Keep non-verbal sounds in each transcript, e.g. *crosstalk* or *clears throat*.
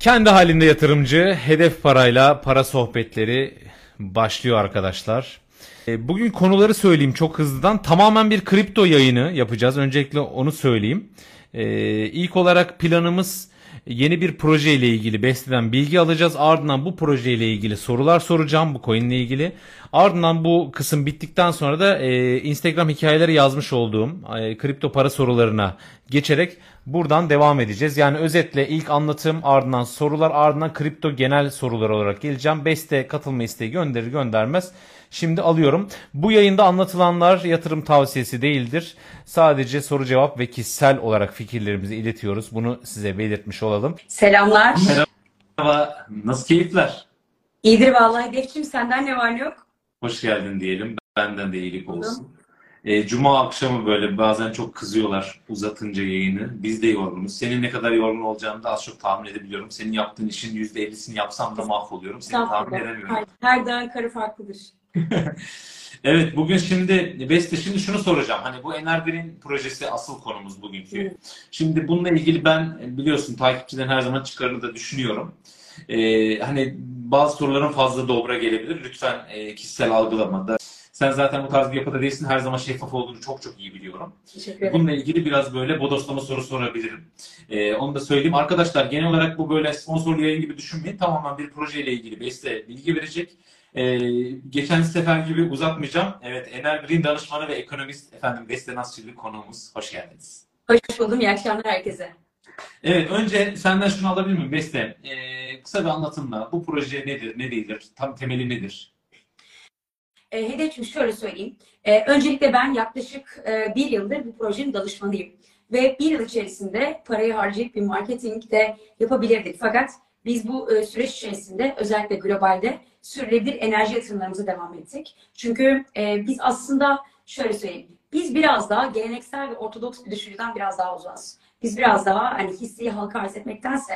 Kendi halinde yatırımcı, hedef parayla para sohbetleri başlıyor arkadaşlar. E, Bugün konuları söyleyeyim çok hızlıdan. Tamamen bir kripto yayını yapacağız. Öncelikle onu söyleyeyim. E, İlk olarak planımız yeni bir proje ile ilgili Beste'den bilgi alacağız. Ardından bu proje ile ilgili sorular soracağım bu coin ile ilgili. Ardından bu kısım bittikten sonra da e, Instagram hikayeleri yazmış olduğum e, kripto para sorularına geçerek buradan devam edeceğiz. Yani özetle ilk anlatım ardından sorular ardından kripto genel sorular olarak geleceğim. Beste katılma isteği gönderir göndermez. Şimdi alıyorum. Bu yayında anlatılanlar yatırım tavsiyesi değildir. Sadece soru cevap ve kişisel olarak fikirlerimizi iletiyoruz. Bunu size belirtmiş olalım. Selamlar. Merhaba, nasıl keyifler? İyidir vallahi Hedefçim senden ne var ne yok? Hoş geldin diyelim. Benden de iyilik olsun. Ee, Cuma akşamı böyle bazen çok kızıyorlar uzatınca yayını. Biz de yorgunuz. Senin ne kadar yorgun olacağını da az çok tahmin edebiliyorum. Senin yaptığın işin %50'sini yapsam da mahvoluyorum. Seni tahmin Estağfurullah. edemiyorum. Her, her dağın karı farklıdır. *laughs* Evet, bugün şimdi Beste şimdi şunu soracağım. Hani bu Energreen projesi asıl konumuz bugünkü. Şimdi bununla ilgili ben biliyorsun takipçilerin her zaman çıkarını da düşünüyorum. Ee, hani bazı soruların fazla dobra gelebilir. Lütfen e, kişisel algılamada. Sen zaten bu tarz bir yapıda değilsin. Her zaman şeffaf olduğunu çok çok iyi biliyorum. Bununla ilgili biraz böyle bodoslama soru sorabilirim. Ee, onu da söyleyeyim. Arkadaşlar genel olarak bu böyle sponsorlu yayın gibi düşünmeyin. Tamamen bir projeyle ilgili Beste bilgi verecek. Ee, geçen sefer gibi uzatmayacağım. Evet, Ener Green danışmanı ve ekonomist efendim Beste Nasçılı konuğumuz. Hoş geldiniz. Hoş buldum. İyi akşamlar herkese. Evet, önce senden şunu alabilir miyim Beste? Ee, kısa bir anlatımla bu proje nedir, ne değildir, tam temeli nedir? E, Hedefçim şöyle söyleyeyim. E, öncelikle ben yaklaşık e, bir yıldır bu projenin danışmanıyım. Ve bir yıl içerisinde parayı harcayıp bir marketing de yapabilirdik. Fakat biz bu e, süreç içerisinde özellikle globalde sürdürülebilir enerji yatırımlarımıza devam ettik. Çünkü e, biz aslında şöyle söyleyeyim. Biz biraz daha geleneksel ve ortodoks bir düşünceden biraz daha uzağız. Biz biraz daha hani hisseyi halka arz etmektense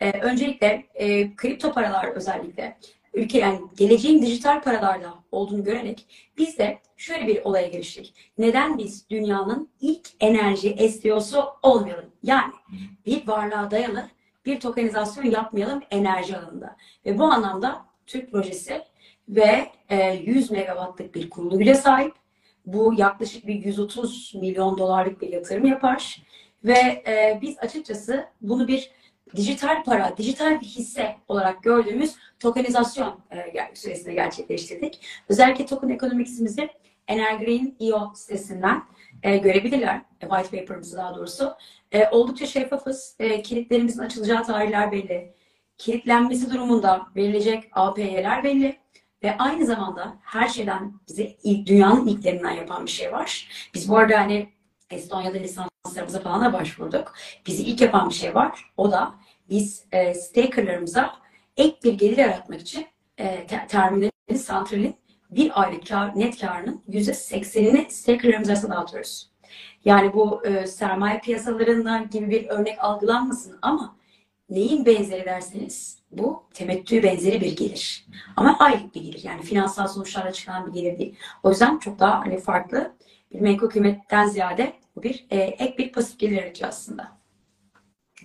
e, öncelikle e, kripto paralar özellikle ülke yani geleceğin dijital paralarda olduğunu görerek biz de şöyle bir olaya giriştik. Neden biz dünyanın ilk enerji STO'su olmayalım? Yani bir varlığa dayalı bir tokenizasyon yapmayalım enerji alanında. Ve bu anlamda Türk projesi ve e, 100 megawattlık bir kurulu güce sahip. Bu yaklaşık bir 130 milyon dolarlık bir yatırım yapar. Ve e, biz açıkçası bunu bir dijital para, dijital bir hisse olarak gördüğümüz tokenizasyon e, süresinde gerçekleştirdik. Özellikle token ekonomiksimizi Energreen.io sitesinden e, görebilirler. E, white paper'ımızı daha doğrusu. E, oldukça şeffafız. E, kilitlerimizin açılacağı tarihler belli. Kilitlenmesi durumunda verilecek APY'ler belli. Ve aynı zamanda her şeyden bize dünyanın ilklerinden yapan bir şey var. Biz bu arada hani Estonya'da lisanslarımıza falan da başvurduk. Bizi ilk yapan bir şey var. O da biz e, stakerlarımıza ek bir gelir yaratmak için e, te- terminalin, santralin bir aylık kar, net karının %80'ini stakerlarımız arasında dağıtıyoruz. Yani bu e, sermaye piyasalarından gibi bir örnek algılanmasın ama neyin benzeri derseniz bu temettü benzeri bir gelir. Ama aylık bir gelir. Yani finansal sonuçlarla çıkan bir gelir değil. O yüzden çok daha hani farklı bir menkul kıymetten ziyade bu bir e, ek bir pasif gelir aracı aslında.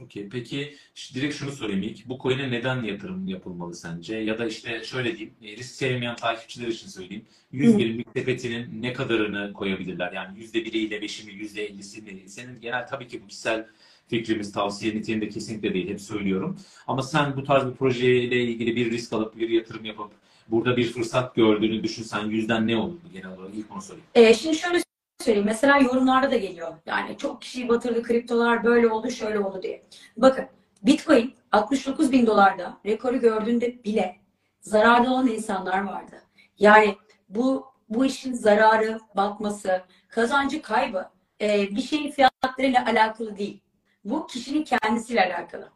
Okey. Peki direkt şunu sorayım ilk. Bu coin'e neden yatırım yapılmalı sence? Ya da işte şöyle diyeyim. e, Risk sevmeyen takipçiler için söyleyeyim. 100 birimlik sepetinin ne kadarını koyabilirler? Yani %1'iyle 5'i mi, %50'si mi? Senin genel tabii ki bu kişisel fikrimiz tavsiye niteliğinde kesinlikle değil. Hep söylüyorum. Ama sen bu tarz bir projeyle ilgili bir risk alıp bir yatırım yapıp burada bir fırsat gördüğünü düşünsen yüzden ne olurdu genel olarak? İlk onu sorayım. E, şimdi şöyle söyleyeyim. Mesela yorumlarda da geliyor. Yani çok kişiyi batırdı kriptolar böyle oldu şöyle oldu diye. Bakın Bitcoin 69 bin dolarda rekoru gördüğünde bile zararda olan insanlar vardı. Yani bu bu işin zararı, batması, kazancı kaybı e, bir şeyin fiyatlarıyla alakalı değil. Bu kişinin kendisiyle alakalı.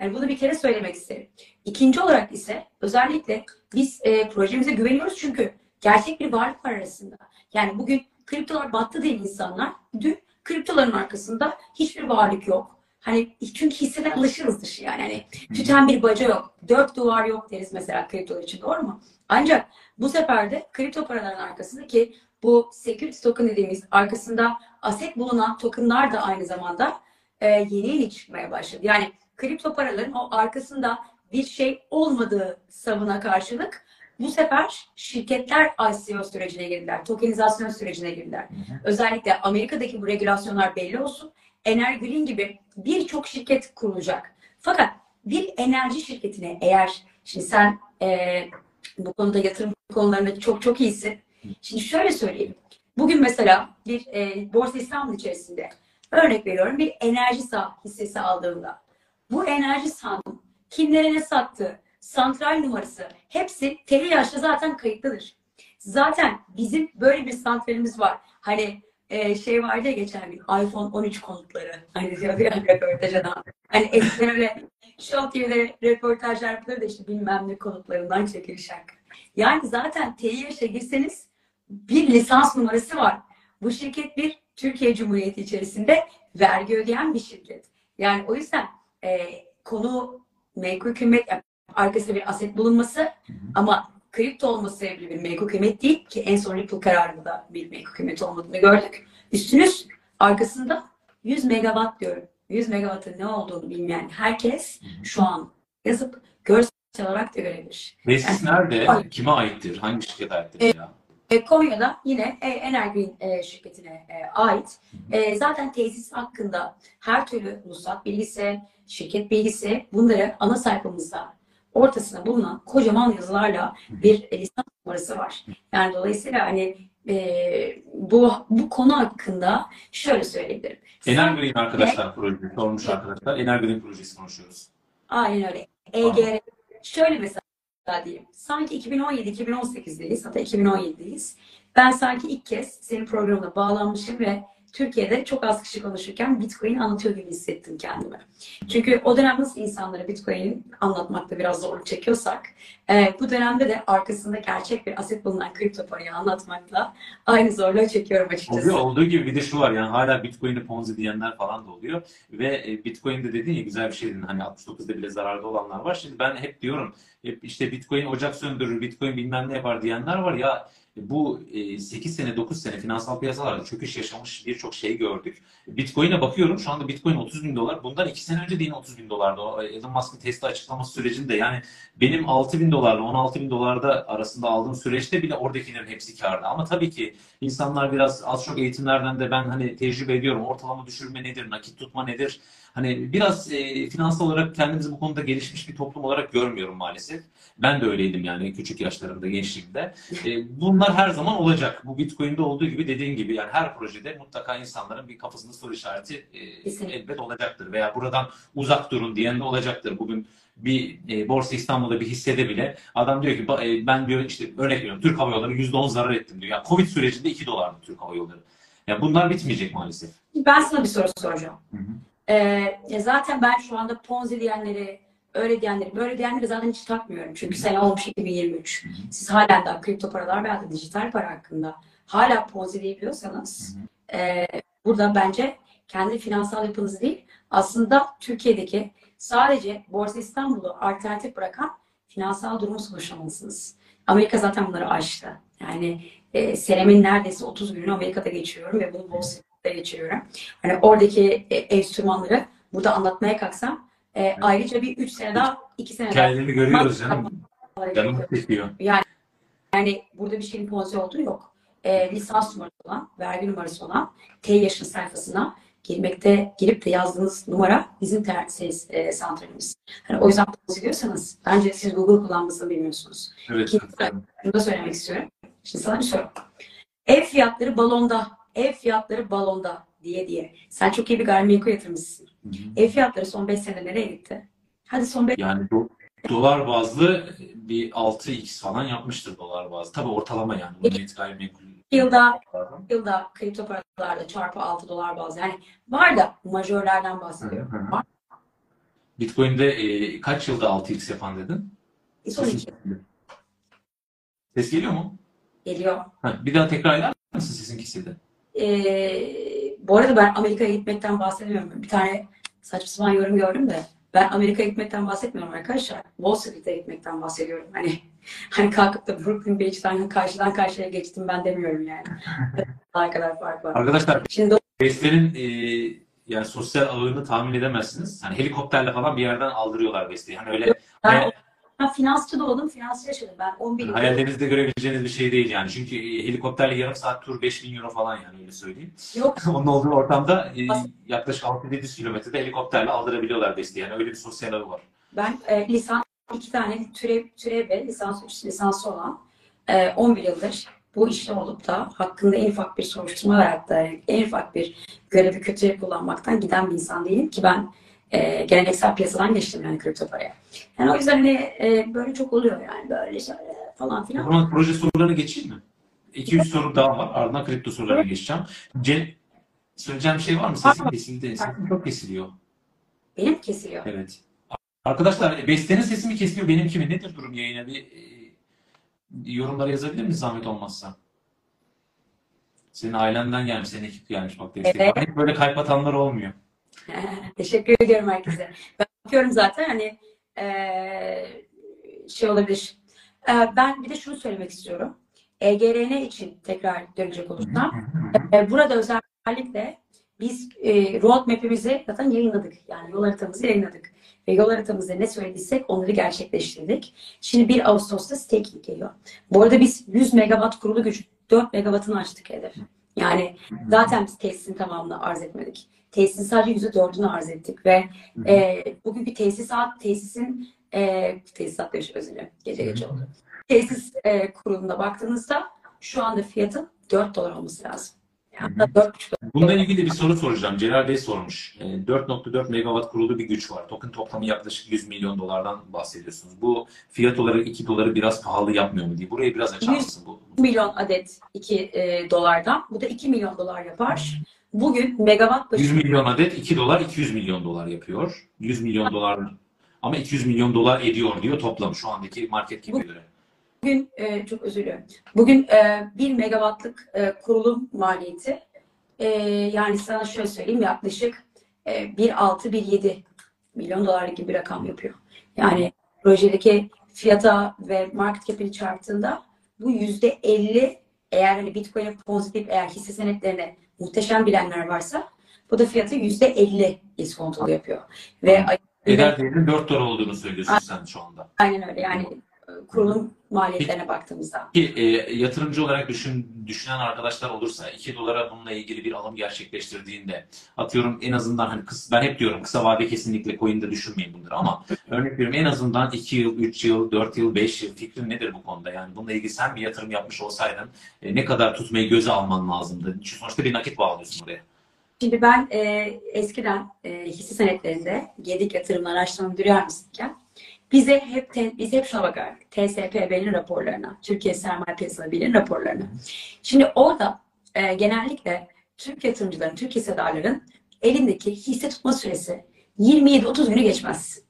Yani bunu bir kere söylemek isterim. İkinci olarak ise özellikle biz e, projemize güveniyoruz çünkü gerçek bir varlık var arasında. Yani bugün kriptolar battı diye insanlar dün kriptoların arkasında hiçbir varlık yok. Hani çünkü hisseden alışırız dışı yani. Hani tüten bir baca yok. Dört duvar yok deriz mesela kriptolar için doğru mu? Ancak bu sefer de kripto paraların arkasında ki bu security token dediğimiz arkasında aset bulunan tokenlar da aynı zamanda e, yeni yeni çıkmaya başladı. Yani kripto paraların o arkasında bir şey olmadığı savına karşılık bu sefer şirketler ICO sürecine girdiler. Tokenizasyon sürecine girdiler. Özellikle Amerika'daki bu regülasyonlar belli olsun. Energreen gibi birçok şirket kurulacak. Fakat bir enerji şirketine eğer şimdi sen e, bu konuda yatırım konularında çok çok iyisin. Şimdi şöyle söyleyeyim. Bugün mesela bir e, Borsa İstanbul içerisinde örnek veriyorum bir enerji hissesi aldığında bu enerji sahanın kimlere ne sattığı, santral numarası hepsi teli yaşta zaten kayıtlıdır. Zaten bizim böyle bir santralimiz var. Hani e, şey vardı ya geçen gün iPhone 13 konutları. Hani diyordu ya *laughs* röportaj adam. Hani eskiden öyle Show TV'de röportajlar yapılır da işte bilmem ne konutlarından çekiliş. Yani zaten TİH'e girseniz bir lisans numarası var. Bu şirket bir Türkiye Cumhuriyeti içerisinde vergi ödeyen bir şirket. Yani o yüzden e, konu menkul kıymet yani arkasında bir aset bulunması ama kripto olması sebebiyle bir menkul kıymet değil ki en son Ripple kararında bir menkul kıymet olmadığını gördük. Üstünüz arkasında 100 megawatt diyorum. 100 megawattın ne olduğunu bilmeyen herkes şu an yazıp görsel olarak da görebilir. Tesis nerede? Ay. Kime aittir? Hangi şirkete aittir ya? E, Konya'da yine e, Energreen e, şirketine e, ait. E, zaten tesis hakkında her türlü ruhsat bilgisi, şirket bilgisi bunları ana sayfamızda ortasına bulunan kocaman yazılarla bir lisans numarası var. Yani dolayısıyla hani e, bu bu konu hakkında şöyle söyleyebilirim. Energreen arkadaşlar projesi sormuş arkadaşlar. Energreen projesi konuşuyoruz. Aynen öyle. EGR. Şöyle mesela diyeyim. Sanki 2017-2018'deyiz. Hatta 2017'deyiz. Ben sanki ilk kez senin programına bağlanmışım ve Türkiye'de çok az kişi konuşurken Bitcoin anlatıyor gibi hissettim kendimi. Çünkü o dönem nasıl insanlara Bitcoin'i anlatmakta biraz zorluk çekiyorsak, e, bu dönemde de arkasında gerçek bir aset bulunan kripto parayı anlatmakla aynı zorluğu çekiyorum açıkçası. Oluyor, olduğu gibi bir de şu var yani hala Bitcoin'i Ponzi diyenler falan da oluyor. Ve e, Bitcoin'de dediğin ya güzel bir şey dedin. Hani 69'da bile zararda olanlar var. Şimdi ben hep diyorum hep işte Bitcoin ocak söndürür, Bitcoin bilmem ne yapar diyenler var. Ya bu e, 8 sene 9 sene finansal piyasalarda çöküş yaşamış birçok şey gördük. Bitcoin'e bakıyorum şu anda Bitcoin 30 bin dolar. Bundan 2 sene önce de yine 30 bin dolardı. O Elon Musk'ın Tesla açıklaması sürecinde yani benim 6 bin dolarla 16 bin dolarda arasında aldığım süreçte bile oradakilerin hepsi karda. Ama tabii ki insanlar biraz az çok eğitimlerden de ben hani tecrübe ediyorum. Ortalama düşürme nedir, nakit tutma nedir? Hani biraz e, finansal olarak kendimizi bu konuda gelişmiş bir toplum olarak görmüyorum maalesef. Ben de öyleydim yani küçük yaşlarımda, gençliğimde. E, bunlar her zaman olacak. Bu Bitcoin'de olduğu gibi dediğin gibi yani her projede mutlaka insanların bir kafasında soru işareti e, Kesinlikle. elbet olacaktır. Veya buradan uzak durun diyen de olacaktır. Bugün bir e, Borsa İstanbul'da bir hissede bile adam diyor ki "Ba- e, ben diyor işte örnek veriyorum Türk Hava Yolları %10 zarar ettim diyor. Yani Covid sürecinde 2 dolardı Türk Hava Yolları. Ya bunlar bitmeyecek maalesef. Ben sana bir soru soracağım. Hı hı. Ee, zaten ben şu anda Ponzi diyenleri, öyle diyenleri, böyle diyenleri zaten hiç takmıyorum. Çünkü sene olmuş 2023. Hı hı. Siz halen daha kripto paralar veya da dijital para hakkında hala Ponzi diyebiliyorsanız e, burada bence kendi finansal yapınız değil, aslında Türkiye'deki sadece Borsa İstanbul'u alternatif bırakan finansal durumu konuşamalısınız. Amerika zaten bunları aştı. Yani e, senemin neredeyse 30 gününü Amerika'da geçiriyorum ve bunu Wall Street'te geçiriyorum. Hani oradaki e, enstrümanları burada anlatmaya kalksam e, ayrıca bir 3 sene daha, 2 sene daha Hikayelerini görüyoruz canım. Çekiyor. Yani burada bir şeyin ponzi olduğu yok. E, lisans numarası olan, vergi numarası olan T yaşın sayfasına girmekte, girip de yazdığınız numara bizim ter, ses, e, santralimiz. Hani o yüzden ponzi diyorsanız bence siz Google kullanmasını bilmiyorsunuz. Evet. İkinci Bunu da söylemek istiyorum. Şimdi sana bir soru. Ev fiyatları balonda, ev fiyatları balonda diye diye. Sen çok iyi bir gayrimenkul yatırımcısın. Hı hı. Ev fiyatları son 5 senede nereye gitti? Hadi son 5 Yani do- dolar bazlı bir 6x falan yapmıştır dolar bazlı. Tabii ortalama yani. Bu net gayrimenkul. yılda yılda kripto paralarda çarpı 6 dolar bazı. Yani var da majörlerden bahsediyorum. Hı hı. Var. Bitcoin'de e, kaç yılda 6x yapan dedin? Son iki Ses geliyor mu? geliyor. Ha, bir daha tekrar eder misin sesin kesildi? Ee, bu arada ben Amerika'ya gitmekten bahsediyorum. Bir tane saçma sapan yorum gördüm de ben Amerika'ya gitmekten bahsetmiyorum arkadaşlar. Wall Street'e gitmekten bahsediyorum. Hani *laughs* hani kalkıp da Brooklyn Beach'ten karşıdan karşıya geçtim ben demiyorum yani. *laughs* Ne kadar fark var. Arkadaşlar Şimdi Seslerin e, yani sosyal ağını tahmin edemezsiniz. Hani helikopterle falan bir yerden aldırıyorlar besteyi. Hani öyle Ben, hayal- ben finansçı da oldum, finansçı yaşadım. Ben 11 yıl hayallerinizde görebileceğiniz bir şey değil yani. Çünkü e, helikopterle yarım saat tur 5000 euro falan yani öyle söyleyeyim. yok. *laughs* Onun olduğu ortamda e, yaklaşık 6-700 kilometrede helikopterle aldırabiliyorlar besteyi. Yani öyle bir sosyal ağı var. Ben e, lisans iki tane türev, türev ve lisans üç lisansı olan e, 11 yıldır bu işte olup da hakkında en ufak bir soruşturma da en ufak bir görevi kötüye kullanmaktan giden bir insan değilim ki ben e, geleneksel piyasadan geçtim yani kripto paraya. Yani o yüzden hani e, böyle çok oluyor yani böyle şöyle falan O filan. zaman proje sorularına geçeyim mi? 2-3 soru daha var. Ardından kripto sorularına geçeceğim. Ce Söyleyeceğim bir şey var mı? Sesim kesildi. Sesim çok kesiliyor. Benim kesiliyor. Evet. Arkadaşlar Beste'nin sesi mi kesiliyor benimki mi? Nedir durum yayına? Bir e, yorumlara yazabilir misiniz zahmet olmazsa? Senin ailenden gelmiş, senin ekip gelmiş bak destek. Evet. Hep böyle kalp atanlar olmuyor. *laughs* Teşekkür ediyorum herkese. Ben bakıyorum zaten hani eee, şey olabilir. Eee, ben bir de şunu söylemek istiyorum. EGRN için tekrar dönecek olursam. eee, burada özellikle biz eee roadmap'imizi zaten yayınladık. Yani yol haritamızı yayınladık. Ve yol haritamızda ne söylediysek onları gerçekleştirdik. Şimdi 1 Ağustos'ta staking geliyor. Bu arada biz 100 megawatt kurulu güç 4 megawattını açtık hedef. Yani zaten biz tesisin tamamını arz etmedik. Tesisin sadece %4'ünü arz ettik ve e, bugünkü tesisat, tesisin e, tesisat demiş özür dilerim. Gece gece oldu. Tesis e, kuruluna baktığınızda şu anda fiyatın 4 dolar olması lazım. Yani 4,5 Bununla ilgili bir soru soracağım. Celal Bey sormuş. E, 4.4 megawatt kurulu bir güç var. Token toplamı yaklaşık 100 milyon dolardan bahsediyorsunuz. Bu fiyat olarak 2 doları biraz pahalı yapmıyor mu diye. Burayı biraz açar 100 mısın? Bu, milyon adet 2 e, dolardan. Bu da 2 milyon dolar yapar. Bugün megawatt başı 100 milyon adet 2 dolar 200 milyon dolar yapıyor. 100 milyon dolar ama 200 milyon dolar ediyor diyor toplam şu andaki market cap'e göre. Bugün e, çok özür diliyorum. Bugün e, 1 megawattlık e, kurulum maliyeti e, yani sana şöyle söyleyeyim yaklaşık e, 1.6-1.7 milyon dolarlık gibi bir rakam yapıyor. Yani projedeki fiyata ve market cap'ini çarptığında bu yüzde 50 eğer hani Bitcoin'e pozitif eğer hisse senetlerine muhteşem bilenler varsa bu da fiyatı yüzde 50 iskontolu yapıyor. Ve Eder değerinin 4 dolar olduğunu söylüyorsun sen şu anda. aynen öyle yani kurulum maliyetlerine baktığımızda. Ki e, yatırımcı olarak düşün, düşünen arkadaşlar olursa 2 dolara bununla ilgili bir alım gerçekleştirdiğinde atıyorum en azından hani kıs, ben hep diyorum kısa vade kesinlikle coin'de düşünmeyin bunları ama örnek veriyorum en azından 2 yıl, 3 yıl, 4 yıl, 5 yıl fikrin nedir bu konuda? Yani bununla ilgili sen bir yatırım yapmış olsaydın e, ne kadar tutmayı göze alman lazımdı? Çünkü sonuçta bir nakit bağlıyorsun oraya. Şimdi ben e, eskiden e, hisse senetlerinde Gedik Yatırım Araştırma Müdürü Yardımcısıyken bize hep te- biz hep şuna bakardık. TSPB'nin raporlarına, Türkiye Sermaye Piyasası Birliği'nin raporlarına. Şimdi orada e, genellikle Türk yatırımcıların, Türk hissedarların elindeki hisse tutma süresi 27-30 günü geçmez.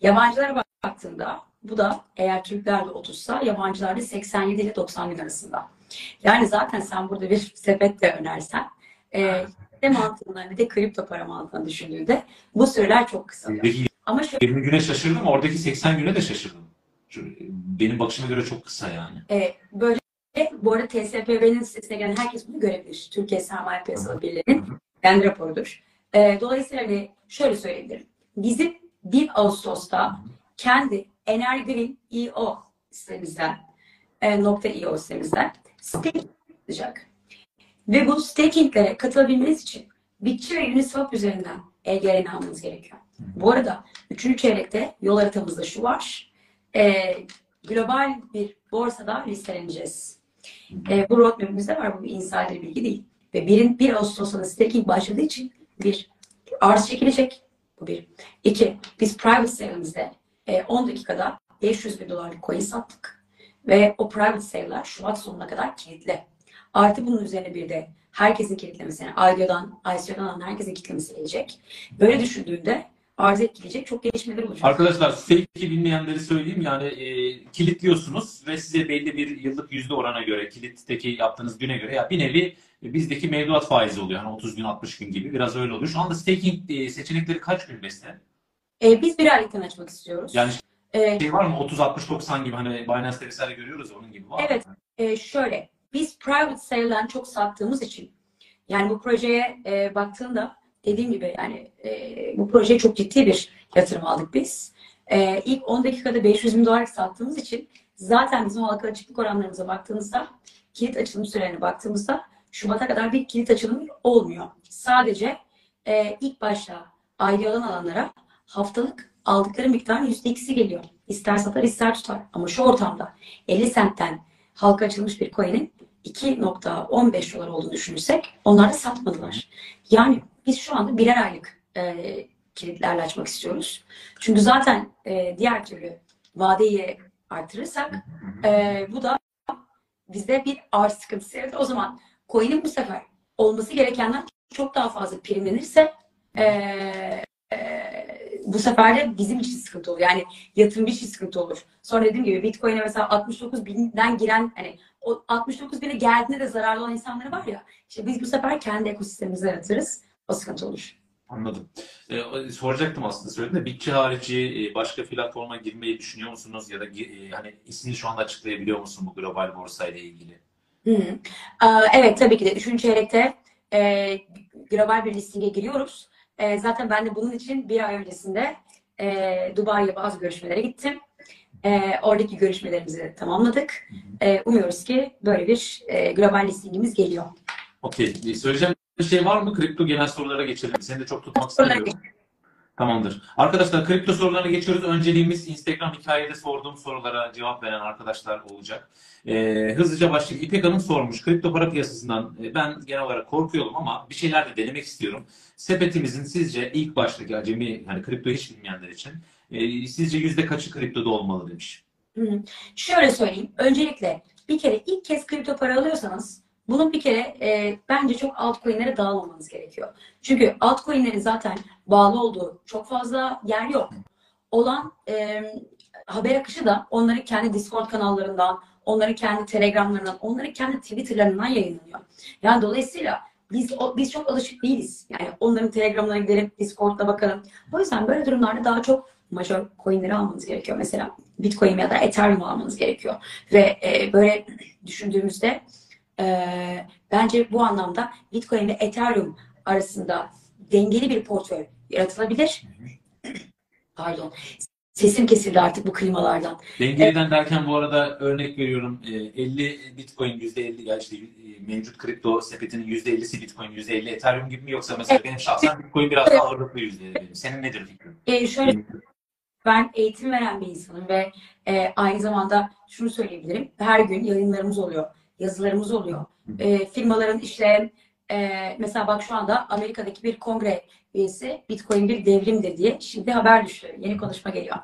Yabancılara baktığında bu da eğer Türklerde 30'sa yabancılarda 87 ile 90 gün arasında. Yani zaten sen burada bir sepet de önersen e, de mantığından bir de kripto para mantığını düşündüğünde bu süreler çok kısalıyor. Ama şöyle 20 güne şaşırdım, oradaki 80 güne de şaşırdım. Benim bakışıma göre çok kısa yani. e, böyle bu arada TSPB'nin sitesine gelen herkes bunu görebilir. Türkiye Sermaye Piyasaları Birliği'nin kendi raporudur. E, dolayısıyla hani şöyle söyleyebilirim. Bizim 1 Ağustos'ta kendi Energreen EO sitemizden e, nokta .io sitemizden staking yapılacak. Ve bu stakinglere katılabilmeniz için ve Uniswap üzerinden EGRN almanız gerekiyor. Bu arada 3. çeyrekte yol haritamızda şu var. E, global bir borsada listeleneceğiz. E, bu roadmap'imizde var. Bu bir insider bilgi değil. Ve 1, 1 Ağustos'ta staking başladığı için bir arz çekilecek. Bu bir. İki, biz private sale'imizde e, 10 dakikada 500 bin dolarlık coin sattık. Ve o private sale'lar Şubat sonuna kadar kilitli. Artı bunun üzerine bir de herkesin kilitlemesi, yani IDO'dan, ICO'dan herkesin kilitlemesi gelecek. Böyle düşündüğünde arz etkileyecek çok gelişmeler olacak. Arkadaşlar stake'i bilmeyenleri söyleyeyim yani e, kilitliyorsunuz ve size belli bir yıllık yüzde orana göre kilitteki yaptığınız güne göre ya bir nevi e, bizdeki mevduat faizi oluyor. Hani 30 gün 60 gün gibi biraz öyle oluyor. Şu anda staking e, seçenekleri kaç gün beste? E, biz bir aylıktan açmak istiyoruz. Yani E, şey var mı 30 60 90 gibi hani Binance'te vesaire görüyoruz onun gibi var mı? Evet. e, şöyle, biz private sale'den çok sattığımız için yani bu projeye e, baktığında dediğim gibi yani e, bu projeye çok ciddi bir yatırım aldık biz. E, ilk 10 dakikada 500 bin dolar sattığımız için zaten bizim halka açıklık oranlarımıza baktığımızda kilit açılım sürelerine baktığımızda Şubat'a kadar bir kilit açılım olmuyor. Sadece e, ilk başta aylığı alan alanlara haftalık aldıkları miktarın %2'si geliyor. İster satar ister tutar. Ama şu ortamda 50 sentten halka açılmış bir coin'in 2.15 dolar olduğunu düşünürsek onlar da satmadılar. Yani biz şu anda birer aylık e, kilitlerle açmak istiyoruz. Çünkü zaten e, diğer türlü vadeyi artırırsak e, bu da bizde bir arz sıkıntısı yaratır. O zaman coin'in bu sefer olması gerekenden çok daha fazla primlenirse e, e, bu sefer de bizim için sıkıntı olur. Yani yatırımcı için sıkıntı olur. Sonra dediğim gibi Bitcoin'e mesela 69 binden giren hani o 69 bine geldiğinde de zararlı olan insanları var ya işte biz bu sefer kendi ekosistemimizi yaratırız. O sıkıntı olur. Anladım. Ee, soracaktım aslında söyledim de Bitçi harici e, başka platforma girmeyi düşünüyor musunuz ya da e, hani ismini şu anda açıklayabiliyor musun bu global borsayla ilgili? Hı hı. Aa, Evet tabii ki de 3. çeyrekte e, global bir listinge giriyoruz. E, zaten ben de bunun için bir ay öncesinde e, Dubai'ye bazı görüşmelere gittim. E, oradaki görüşmelerimizi tamamladık. E, umuyoruz ki böyle bir e, global listingimiz geliyor. Okey. Ee, Söyleyeceğim bir şey var mı? Kripto genel sorulara geçelim. Seni de çok tutmak istemiyorum. Tamamdır. Arkadaşlar kripto sorularına geçiyoruz. Önceliğimiz Instagram hikayede sorduğum sorulara cevap veren arkadaşlar olacak. Ee, hızlıca başlayayım. İpek Hanım sormuş. Kripto para piyasasından e, ben genel olarak korkuyorum ama bir şeyler de denemek istiyorum. Sepetimizin sizce ilk baştaki acemi, hani kripto hiç bilmeyenler için e, sizce yüzde kaçı kriptoda olmalı demiş. Hı hı. Şöyle söyleyeyim. Öncelikle bir kere ilk kez kripto para alıyorsanız bunun bir kere e, bence çok altcoin'lere dağılmamanız gerekiyor. Çünkü altcoin'lerin zaten bağlı olduğu çok fazla yer yok. Olan e, haber akışı da onların kendi Discord kanallarından, onların kendi Telegram'larından, onların kendi Twitter'larından yayınlanıyor. Yani dolayısıyla biz o, biz çok alışık değiliz. Yani onların Telegram'larına gidelim, Discord'da bakalım. O yüzden böyle durumlarda daha çok major coin'leri almanız gerekiyor. Mesela Bitcoin ya da Ethereum almanız gerekiyor. Ve e, böyle düşündüğümüzde e, bence bu anlamda Bitcoin ve Ethereum arasında dengeli bir portföy yaratılabilir. Pardon. Sesim kesildi artık bu klimalardan. Dengeliden derken bu arada örnek veriyorum e, 50 Bitcoin %50 ya işte e, mevcut kripto sepetinin %50'si Bitcoin %50 Ethereum gibi mi yoksa mesela benim şahsen Bitcoin biraz daha ağırlıklı %50 benim. Senin nedir fikrin? E, şöyle ben eğitim veren bir insanım ve e, aynı zamanda şunu söyleyebilirim. Her gün yayınlarımız oluyor, yazılarımız oluyor. E, firmaların işte e, mesela bak şu anda Amerika'daki bir kongre üyesi Bitcoin bir devrimdir diye şimdi haber düştü. Yeni konuşma geliyor.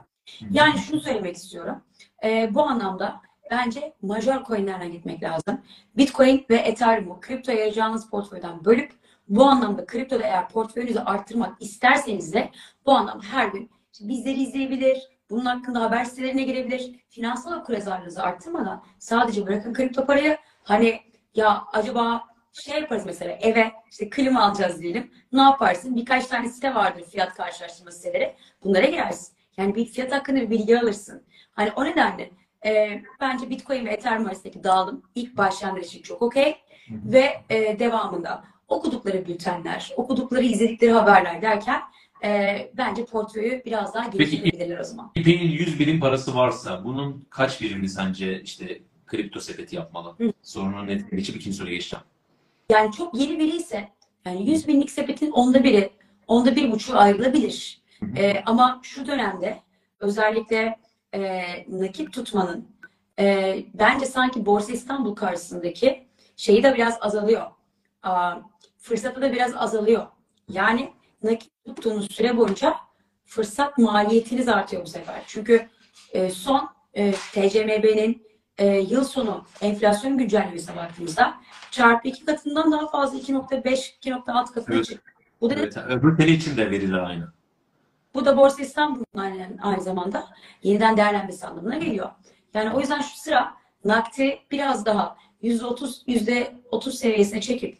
Yani şunu söylemek istiyorum. E, bu anlamda bence major coinlerden gitmek lazım. Bitcoin ve Ethereum'u kriptoya ayıracağınız portföyden bölüp bu anlamda kriptoda eğer portföyünüzü arttırmak isterseniz de bu anlamda her gün işte bizleri izleyebilir, bunun hakkında haber sitelerine girebilir. Finansal okuryazarlığınızı arttırmadan sadece bırakın kripto parayı. Hani ya acaba şey yaparız mesela eve işte klima alacağız diyelim. Ne yaparsın? Birkaç tane site vardır fiyat karşılaştırma siteleri. Bunlara girersin. Yani bir fiyat hakkında bir bilgi alırsın. Hani o nedenle e, bence Bitcoin ve Ethereum arasındaki dağılım ilk başlayanlar için çok okey. Ve e, devamında okudukları bültenler, okudukları, izledikleri haberler derken e, bence portföyü biraz daha geliştirebilirler o zaman. İP'nin 100 birim parası varsa bunun kaç birimini sence işte kripto sepeti yapmalı? Hı. Sorunun net geçip ikinci soruya geçeceğim. Yani çok yeni biri ise yani 100 binlik sepetin onda biri, onda bir buçuğu ayrılabilir. Hı hı. E, ama şu dönemde özellikle e, nakit tutmanın e, bence sanki Borsa İstanbul karşısındaki şeyi de biraz azalıyor. Aa, fırsatı da biraz azalıyor. Yani nakit tuttuğunuz süre boyunca fırsat maliyetiniz artıyor bu sefer. Çünkü e, son e, TCMB'nin e, yıl sonu enflasyon güncellemesine baktığımızda çarpı iki katından daha fazla 2.5 2.6 katına Evet. çıktı. Bu da Evet, öbür sene için de veriler aynı. bu da Borsa İstanbul'un aynı, aynı zamanda yeniden değerlenmesi anlamına geliyor. Yani o yüzden şu sıra nakti biraz daha %30 %30 seviyesine çekip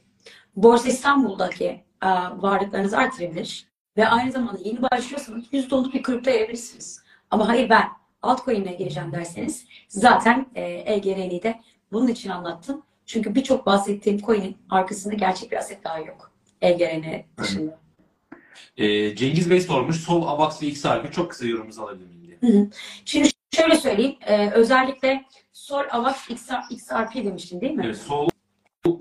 Borsa İstanbul'daki e, varlıklarınızı artırabilir ve aynı zamanda yeni başlıyorsanız %10'luk bir kripto ayırabilirsiniz. Ama hayır ben altcoin'e gireceğim derseniz zaten e, EGRN'yi de bunun için anlattım. Çünkü birçok bahsettiğim coin'in arkasında gerçek bir aset daha yok. EGRN dışında. Ee, Cengiz Bey sormuş. Sol AVAX ve XRP çok kısa yorumunuzu alabilir miyim diye. Şimdi şöyle söyleyeyim. e, özellikle Sol, Avax, XR, XRP demiştin değil mi? Evet, sol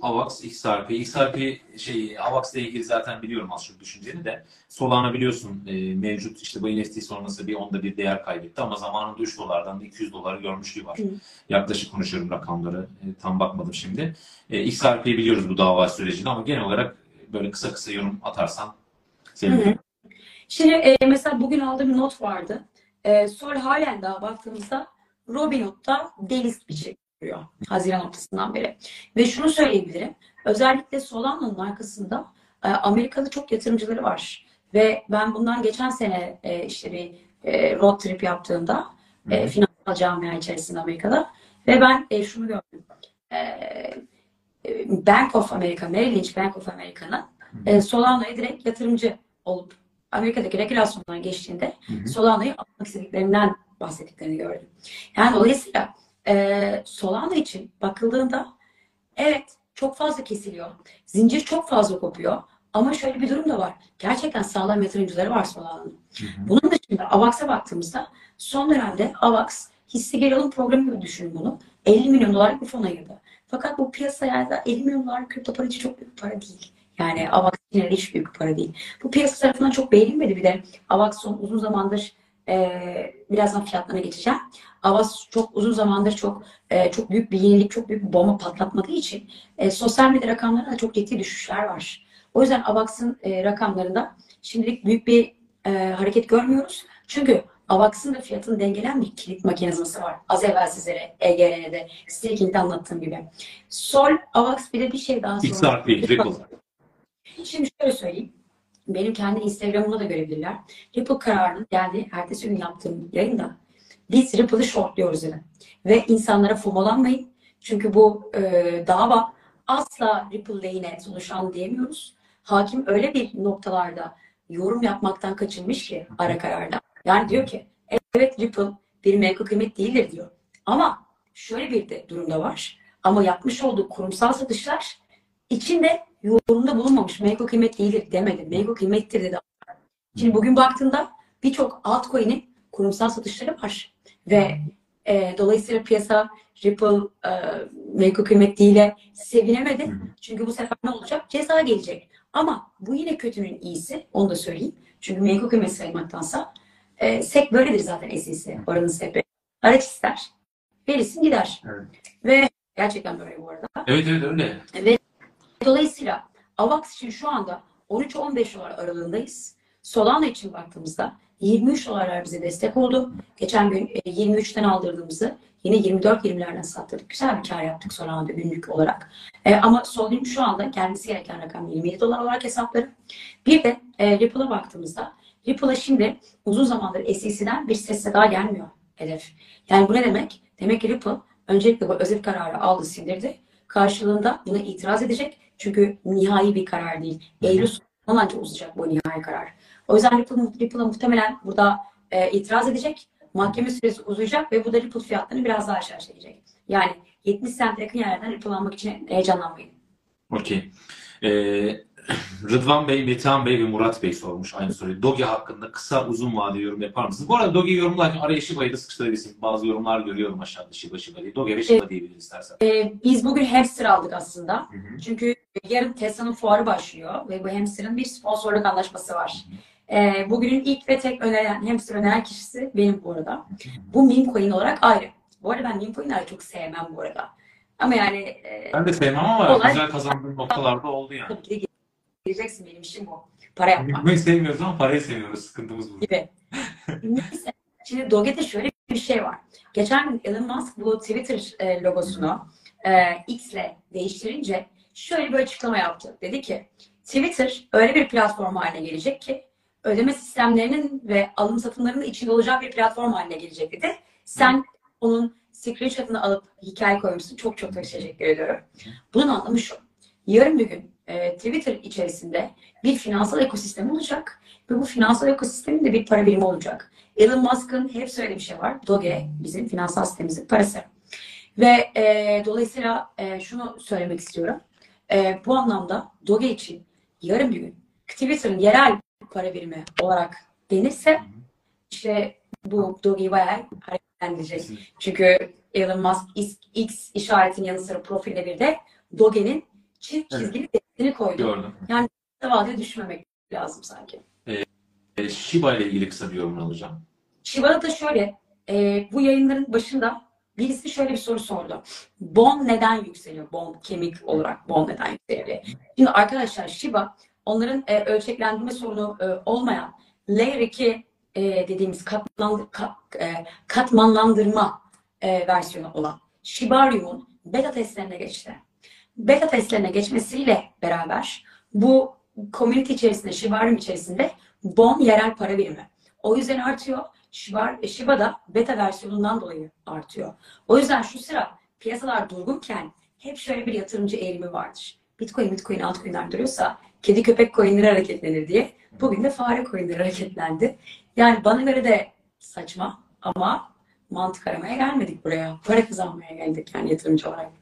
AVAX, XRP. XRP şey AVAX ile ilgili zaten biliyorum az çok düşünceni de. Solana biliyorsun e, mevcut işte bu NFT sonrası bir onda bir değer kaybetti ama zamanında 3 dolardan da 200 doları görmüşlüğü var. Hı. Yaklaşık konuşuyorum rakamları. E, tam bakmadım şimdi. E, XRP'yi biliyoruz bu dava sürecinde ama genel olarak böyle kısa kısa yorum atarsan sevinirim. Şimdi e, mesela bugün aldığım bir not vardı. E, Sol halen daha baktığımızda Robinhood'da delist bir şey görüyor. Haziran ortasından beri. Ve şunu söyleyebilirim. Özellikle Solana'nın arkasında e, Amerikalı çok yatırımcıları var. Ve ben bundan geçen sene e, işte bir e, road trip yaptığımda e, finansal camia içerisinde Amerika'da ve ben şunu gördüm. Bank of America, Merrill Lynch Bank of America'nın e, Solana'ya direkt yatırımcı olup Amerika'daki regülasyondan geçtiğinde. Solana'yı almak istediklerinden bahsettiklerini gördüm. Yani dolayısıyla e, Solana için bakıldığında evet çok fazla kesiliyor. Zincir çok fazla kopuyor. Ama şöyle bir durum da var. Gerçekten sağlam yatırımcıları var Solana'nın. Bunun dışında AVAX'a baktığımızda son dönemde AVAX hisse geri alım programı gibi düşünün bunu. 50 milyon dolarlık bir fon ayırdı. Fakat bu piyasaya da 50 milyon dolarlık kripto para için çok büyük para değil. Yani AVAX için de hiç büyük para değil. Bu piyasa tarafından çok beğenilmedi bir de. AVAX son uzun zamandır e, birazdan fiyatlarına geçeceğim. AVAX çok uzun zamandır çok e, çok büyük bir yenilik, çok büyük bir bomba patlatmadığı için e, sosyal medya rakamlarında da çok ciddi düşüşler var. O yüzden AVAX'ın e, rakamlarında şimdilik büyük bir e, hareket görmüyoruz. Çünkü AVAX'ın da fiyatını dengelen bir kilit mekanizması var. Az evvel sizlere EGR'de, staking'de anlattığım gibi. Sol, AVAX bir de bir şey daha sonra. XRP, Ripple. Şimdi şöyle söyleyeyim. Benim kendi Instagram'ımda da görebilirler. Ripple kararının geldiği ertesi gün yaptığım yayında biz Ripple'ı shortluyoruz dedim. Ve insanlara FOMO'lanmayın. Çünkü bu e, dava asla Ripple lehine sonuçlandı diyemiyoruz. Hakim öyle bir noktalarda yorum yapmaktan kaçınmış ki ara kararda. Yani diyor ki evet Ripple bir menkul kıymet değildir diyor. Ama şöyle bir de durumda var. Ama yapmış olduğu kurumsal satışlar içinde yorumda bulunmamış. Menkul kıymet değildir demedi. Menkul kıymettir dedi. Şimdi bugün baktığında birçok altcoin'in kurumsal satışları var. Ve e, dolayısıyla piyasa Ripple e, menkul kıymet değile sevinemedi. Çünkü bu sefer ne olacak? Ceza gelecek. Ama bu yine kötünün iyisi. Onu da söyleyeyim. Çünkü menkul kıymet saymaktansa e, SEC böyledir zaten SEC. Oranın SEC. Araç ister. Verirsin gider. Evet. Ve gerçekten böyle bu arada. Evet evet öyle. Ve dolayısıyla AVAX için şu anda 13-15 dolar aralığındayız. Solana için baktığımızda 23 dolarlar bize destek oldu. Geçen gün e, 23'ten aldırdığımızı yine 24-20'lerden sattırdık. Güzel bir kar yaptık Solana'da günlük olarak. E, ama Solana şu anda gelmesi gereken rakam 27 dolar olarak hesapları. Bir de e, Ripple'a baktığımızda Ripple'a şimdi uzun zamandır SEC'den bir ses daha gelmiyor hedef. Yani bu ne demek? Demek ki Ripple öncelikle bu özel kararı aldı, sindirdi. Karşılığında buna itiraz edecek. Çünkü nihai bir karar değil. Eylül sonundan önce uzayacak bu nihai karar. O yüzden Ripple, Ripple'a muhtemelen burada e, itiraz edecek. Mahkeme süresi uzayacak ve bu da Ripple fiyatlarını biraz daha aşağı çekecek. Yani 70 cent yakın yerlerden Ripple almak için heyecanlanmayın. Okey. Ee, *clears throat* Rıdvan Bey, Metehan Bey ve Murat Bey sormuş aynı soruyu. Doge hakkında kısa uzun vadeli yorum yapar mısınız? Bu arada Doge yorumlarken araya Shiba'yı da sıkıştırabilirsin. Bazı yorumlar görüyorum aşağıda Shiba Shiba diye. Doge ve Shiba diyebiliriz istersen. E, biz bugün hamster aldık aslında. Hı hı. Çünkü yarın Tesla'nın fuarı başlıyor ve bu hamster'ın bir sponsorluk anlaşması var. Ee, bugünün ilk ve tek öneren, hamster öneren kişisi benim bu arada. Bu meme coin olarak ayrı. Bu arada ben meme coin'leri çok sevmem bu arada. Ama yani e, Ben de sevmem ama Olay- güzel kazandığım noktalarda oldu yani. tabii ki de gireceksin benim işim bu. Para yapmak Bunu sevmiyoruz ama parayı seviyoruz. Sıkıntımız bu. gibi. Neyse. Şimdi Doge'de şöyle bir şey var. Geçen gün Elon Musk bu Twitter e, logosunu e, X'le değiştirince şöyle bir açıklama yaptı. Dedi ki Twitter öyle bir platform haline gelecek ki ödeme sistemlerinin ve alım satımlarının içinde olacak bir platform haline gelecek dedi. Sen onun screenshot'ını alıp hikaye koymuşsun. Çok çok teşekkür ediyorum. Bunun anlamı şu. Yarın bir gün e, Twitter içerisinde bir finansal ekosistem olacak ve bu finansal ekosistemin de bir para birimi olacak. Elon Musk'ın hep söylediği bir şey var. Doge bizim finansal sistemimizin parası. Ve e, dolayısıyla e, şunu söylemek istiyorum. E, bu anlamda Doge için yarın bir gün Twitter'ın yerel para birimi olarak denirse işte bu Doge'yi bayağı hareketlendirecek. Çünkü Elon Musk X, X işaretinin yanı sıra profiline bir de Doge'nin çift Evet. çizgili testini koydu. Gördüm. Kısa vadede düşmemek lazım sanki. E, Shiba ile ilgili kısa bir yorum alacağım. Shiba'da da şöyle, e, bu yayınların başında birisi şöyle bir soru sordu. Bon neden yükseliyor? Bon kemik olarak bon neden yükseliyor. Şimdi arkadaşlar Shiba onların e, ölçeklendirme sorunu e, olmayan Layer 2 e, dediğimiz katman, kat, e, katmanlandırma e, versiyonu olan Shibarium'un beta testlerine geçti. Beta testlerine geçmesiyle beraber bu community içerisinde, Shibarium içerisinde bon yerel para birimi. O yüzden artıyor. Shiba, Shiba da beta versiyonundan dolayı artıyor. O yüzden şu sıra piyasalar durgunken hep şöyle bir yatırımcı eğilimi vardır. Bitcoin, Bitcoin altcoin'ler duruyorsa kedi köpek coin'leri hareketlenir diye. Bugün de fare coin'leri hareketlendi. Yani bana göre de saçma ama mantık aramaya gelmedik buraya. Para kazanmaya geldik yani yatırımcı olarak.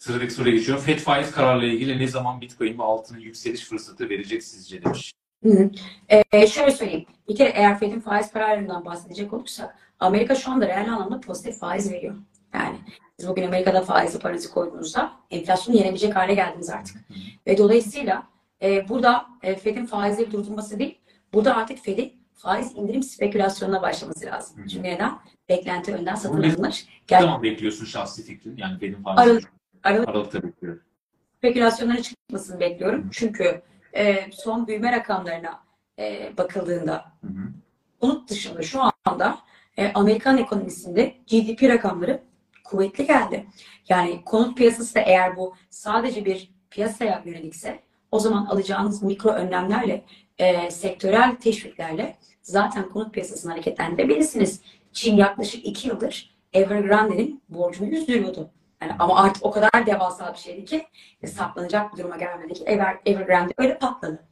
Sıradaki soruya geçiyorum. FED faiz kararıyla ilgili ne zaman Bitcoin ve altının yükseliş fırsatı verecek sizce demiş. Hı hı. Ee, şöyle söyleyeyim. Bir kere eğer Fed'in faiz kararlarından bahsedecek olursak Amerika şu anda reel anlamda pozitif faiz veriyor. Yani siz bugün Amerika'da faizli paranızı koyduğunuzda enflasyonu yenebilecek hale geldiniz artık. Ve dolayısıyla e, burada e, Fed'in faizleri durdurması değil, burada artık Fed'in faiz indirim spekülasyonuna başlaması lazım. Hı hı. Çünkü neden? Beklenti önden satın. Ne Gel, zaman bekliyorsun şahsi fikrin? Yani Fed'in faiz Aralık- Aralık Aralık'ta bekliyorum. spekülasyonlara çıkmasını bekliyorum. Çünkü e, son büyüme rakamlarına e, bakıldığında Hı hı. Onun dışında şu anda e, Amerikan ekonomisinde GDP rakamları kuvvetli geldi. Yani konut piyasası da eğer bu sadece bir piyasaya yönelikse o zaman alacağınız mikro önlemlerle, e, sektörel teşviklerle zaten konut piyasasını hareketlendirebilirsiniz. Çin yaklaşık iki yıldır Evergrande'nin borcunu yüzdürüyordu. Yani ama artık o kadar devasa bir şeydi ki hesaplanacak bir duruma gelmedi ki Ever, Evergrande öyle patladı.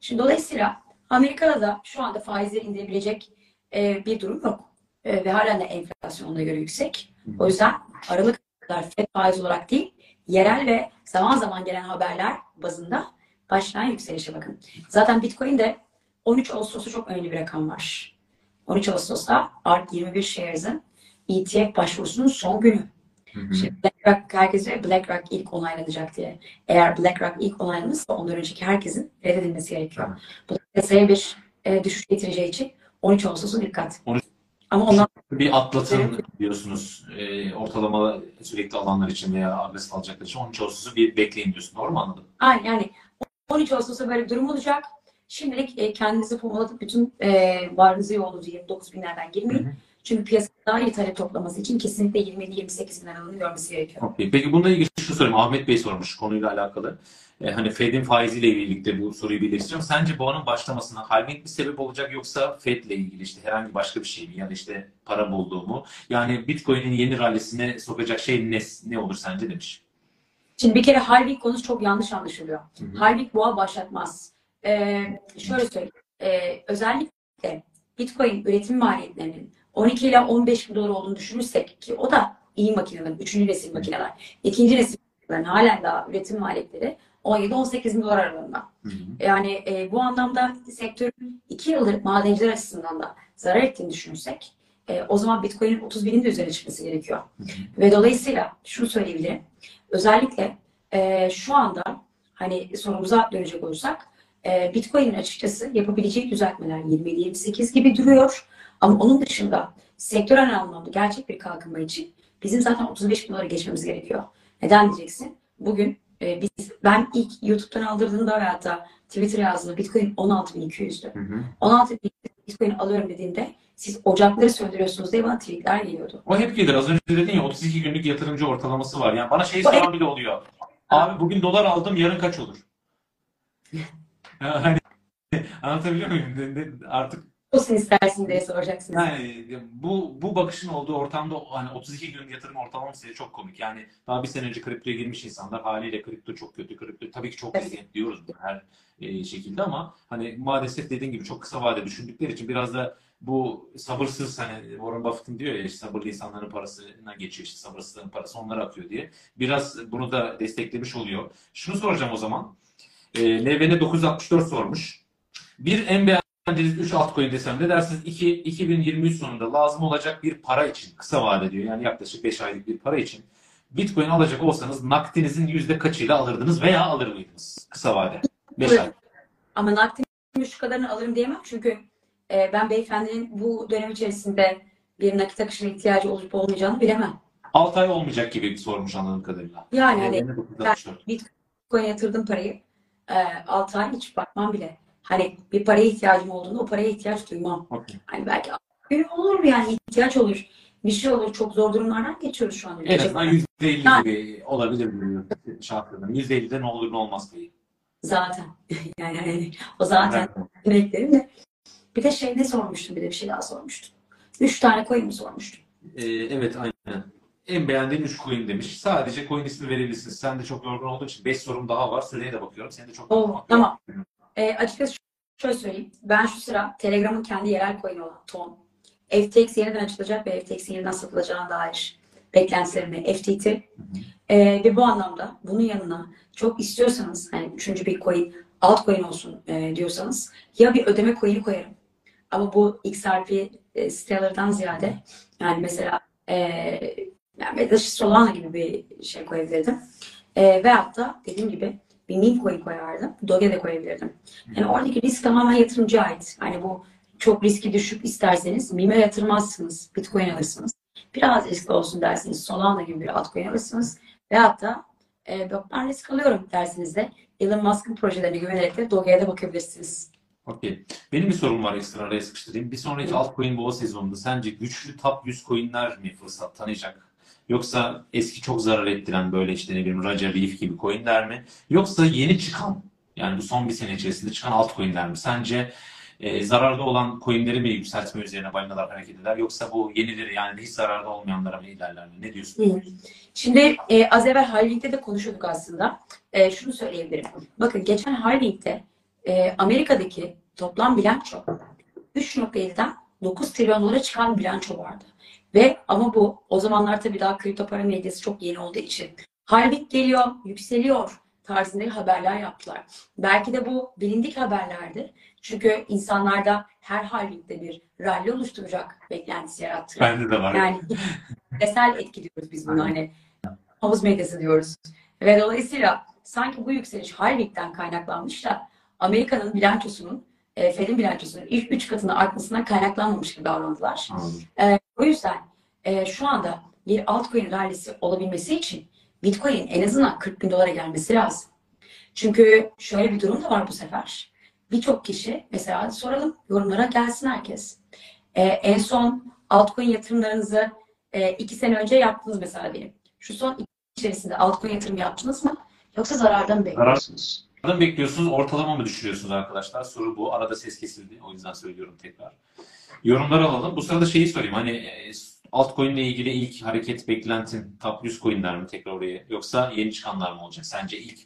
Şimdi dolayısıyla Amerika'da da şu anda faizleri indirebilecek e, bir durum yok. E, ve halen de enflasyon ona göre yüksek. O yüzden Aralık kadar FED faiz olarak değil, yerel ve zaman zaman gelen haberler bazında başlayan yükselişe bakın. Zaten Bitcoin'de 13 Ağustos'ta çok önemli bir rakam var. 13 Ağustos'ta ARK 21 Shares'ın ETF başvurusunun son günü. Hı hı. Şimdi BlackRock herkese BlackRock ilk onaylanacak diye. Eğer BlackRock ilk onaylanırsa ondan önceki herkesin reddedilmesi gerekiyor. Bu da piyasaya bir e, düşüş getireceği için 13 Ağustos'a dikkat. 13 Ama ondan Bir atlatın diyorsunuz e, ortalama sürekli alanlar için veya agresif alacaklar için 13 Ağustos'u bir bekleyin diyorsun. Doğru mu anladım? Aynen yani 13 Ağustos'ta böyle bir durum olacak. Şimdilik e, kendinizi pomalatıp bütün e, varınızı yoğunuzu 29 binlerden girmeyin. Hı hı. Çünkü piyasa daha iyi talep toplaması için kesinlikle 27-28 bin aralığını görmesi gerekiyor. Okey. Peki bununla ilgili şu sorayım. Ahmet Bey sormuş konuyla alakalı. E, hani Fed'in faiziyle birlikte bu soruyu birleştiriyorum. Sence boğanın başlamasına halving bir sebep olacak yoksa Fed'le ilgili işte herhangi başka bir şey mi? Ya da işte para bolluğu mu? Yani Bitcoin'in yeni rallisine sokacak şey ne, ne olur sence demiş. Şimdi bir kere halving konusu çok yanlış anlaşılıyor. Hı hı. Halving boğa başlatmaz. Ee, şöyle söyleyeyim. Ee, özellikle Bitcoin üretim maliyetlerinin 12 ile 15 bin dolar olduğunu düşünürsek ki o da iyi makinelerin, üçüncü nesil makineler. ikinci nesil makinelerin halen daha üretim maliyetleri 17-18 bin dolar aralığında. Hı hı. Yani e, bu anlamda sektörün 2 yıldır madenciler açısından da zarar ettiğini düşünürsek e, o zaman Bitcoin'in 30 binin de üzerine çıkması gerekiyor. Hı hı. Ve dolayısıyla şunu söyleyebilirim. Özellikle e, şu anda hani sorumuza dönecek olursak e, Bitcoin'in açıkçası yapabileceği düzeltmeler 27-28 gibi duruyor. Ama onun dışında sektörel anlamda gerçek bir kalkınma için bizim zaten 35 bin dolara geçmemiz gerekiyor. Neden diyeceksin? Bugün e, biz ben ilk YouTube'dan aldırdığımda ve hatta Twitter'a yazdığımda Bitcoin 16.200'dü. Hı hı. 16 bin Bitcoin alıyorum dediğimde siz ocakları söndürüyorsunuz diye bana tweetler geliyordu. O hep gelir. Az önce dedin ya 32 günlük yatırımcı ortalaması var. Yani bana şey soran bile oluyor. Abi bugün dolar aldım yarın kaç olur? *laughs* Yani anlatabiliyor muyum? Artık Olsun istersin diye soracaksınız. Yani bu bu bakışın olduğu ortamda hani 32 gün yatırım ortalaması çok komik. Yani daha bir sene önce kriptoya girmiş insanlar haliyle kripto çok kötü, kripto tabii ki çok Evet. diyoruz bunu her e, şekilde ama hani maalesef dediğin gibi çok kısa vade düşündükleri için biraz da bu sabırsız hani Warren Buffett'ın diyor ya işte sabırlı insanların parasına geçiyor işte sabırsızların parası onlara akıyor diye. Biraz bunu da desteklemiş oluyor. Şunu soracağım o zaman. E, NVN 964 sormuş. Bir en beğendiğiniz 3 altcoin desem ne dersiniz? 2, 2023 sonunda lazım olacak bir para için kısa vade diyor. Yani yaklaşık 5 aylık bir para için Bitcoin alacak olsanız nakdinizin yüzde kaçıyla alırdınız veya alır mıydınız kısa vade? 5 ay. Ama nakdimin şu kadarını alırım diyemem çünkü e, ben beyefendinin bu dönem içerisinde bir nakit akışına ihtiyacı olup olmayacağını bilemem. 6 ay olmayacak gibi sormuş anladığım kadarıyla. Yani hani Yani 964. Bitcoin'e yatırdım parayı. E, 6 ay hiç bakmam bile. Hani bir paraya ihtiyacım olduğunda o paraya ihtiyaç duymam. Okey. Hani belki bir olur yani ihtiyaç olur. Bir şey olur. Çok zor durumlardan geçiyoruz şu an. En azından %50 Yani- gibi olabilir mi şartlarında? %50'de ne olur ne olmaz payı. Zaten. *laughs* yani hani o zaten beklerim de. Bir de şey ne sormuştum bir de bir şey daha sormuştum. Üç tane coin mi sormuştum? Ee, evet aynen. En beğendiğin 3 coin demiş. Sadece coin ismi verebilirsin. Sen de çok yorgun olduğun için 5 sorum daha var. Süreye de bakıyorum. Senin de çok Oo, tamam. E, açıkçası şöyle söyleyeyim. Ben şu sıra Telegram'ın kendi yerel coin'i olan Ton. FTX yeniden açılacak ve FTX'in yeniden satılacağına dair beklentilerimi FTT. E, ve bu anlamda bunun yanına çok istiyorsanız hani üçüncü bir coin altcoin olsun e, diyorsanız ya bir ödeme coin'i koyarım. Ama bu XRP e, sitelerden ziyade yani mesela e, yani Solana gibi bir şey koyabilirdim. E, veyahut da dediğim gibi bir coin koyardım. Doge de koyabilirdim. Yani oradaki risk tamamen yatırımcıya ait. Yani bu çok riski düşük isterseniz meme yatırmazsınız. Bitcoin alırsınız. Biraz riskli olsun derseniz Solana gibi bir altcoin alırsınız. Veyahut da e, yok ben risk alıyorum derseniz de Elon Musk'ın projelerine güvenerek de Doge'ye de bakabilirsiniz. Okey. Benim bir sorum var ekstra araya sıkıştırayım. Bir sonraki altcoin boğa sezonunda sence güçlü top 100 coinler mi fırsat tanıyacak? Yoksa eski çok zarar ettiren böyle işte ne bileyim Raja Leaf gibi coinler mi? Yoksa yeni çıkan yani bu son bir sene içerisinde çıkan altcoinler mi? Sence e, zararda olan coinleri mi yükseltme üzerine balinalar hareket eder? Yoksa bu yenileri yani hiç zararda olmayanlara mı ilerler mi? Ne diyorsun? Hı. Şimdi e, az evvel Halving'de de konuşuyorduk aslında. E, şunu söyleyebilirim. Bakın geçen Halving'de e, Amerika'daki toplam bilanço 3.7'den 9 trilyon dolara çıkan bilanço vardı. Ve ama bu o zamanlar tabii daha kripto para medyası çok yeni olduğu için Halving geliyor, yükseliyor tarzında haberler yaptılar. Belki de bu bilindik haberlerdi. Çünkü insanlarda her halvingde bir rally oluşturacak beklentisi yarattı. Bende de var. Yani kitlesel etki diyoruz biz buna hani havuz medyası diyoruz. Ve dolayısıyla sanki bu yükseliş Halving'den kaynaklanmış da Amerika'nın bilançosunun, e, Fed'in bilançosunun ilk üç katına artmasından kaynaklanmamış gibi davrandılar. Anladım. O yüzden e, şu anda bir altcoin rallisi olabilmesi için Bitcoin en azından 40 bin dolara gelmesi lazım. Çünkü şöyle bir durum da var bu sefer. Birçok kişi mesela soralım yorumlara gelsin herkes. E, en son altcoin yatırımlarınızı e, iki sene önce yaptınız mesela benim. Şu son iki içerisinde altcoin yatırım yaptınız mı? Yoksa zarardan mı bekliyorsunuz? Nereden bekliyorsunuz? Ortalama mı düşürüyorsunuz arkadaşlar? Soru bu. Arada ses kesildi. O yüzden söylüyorum tekrar. Yorumları alalım. Bu sırada şeyi sorayım. Hani e, altcoin ile ilgili ilk hareket beklentin top 100 coinler mi tekrar oraya? Yoksa yeni çıkanlar mı olacak? Sence ilk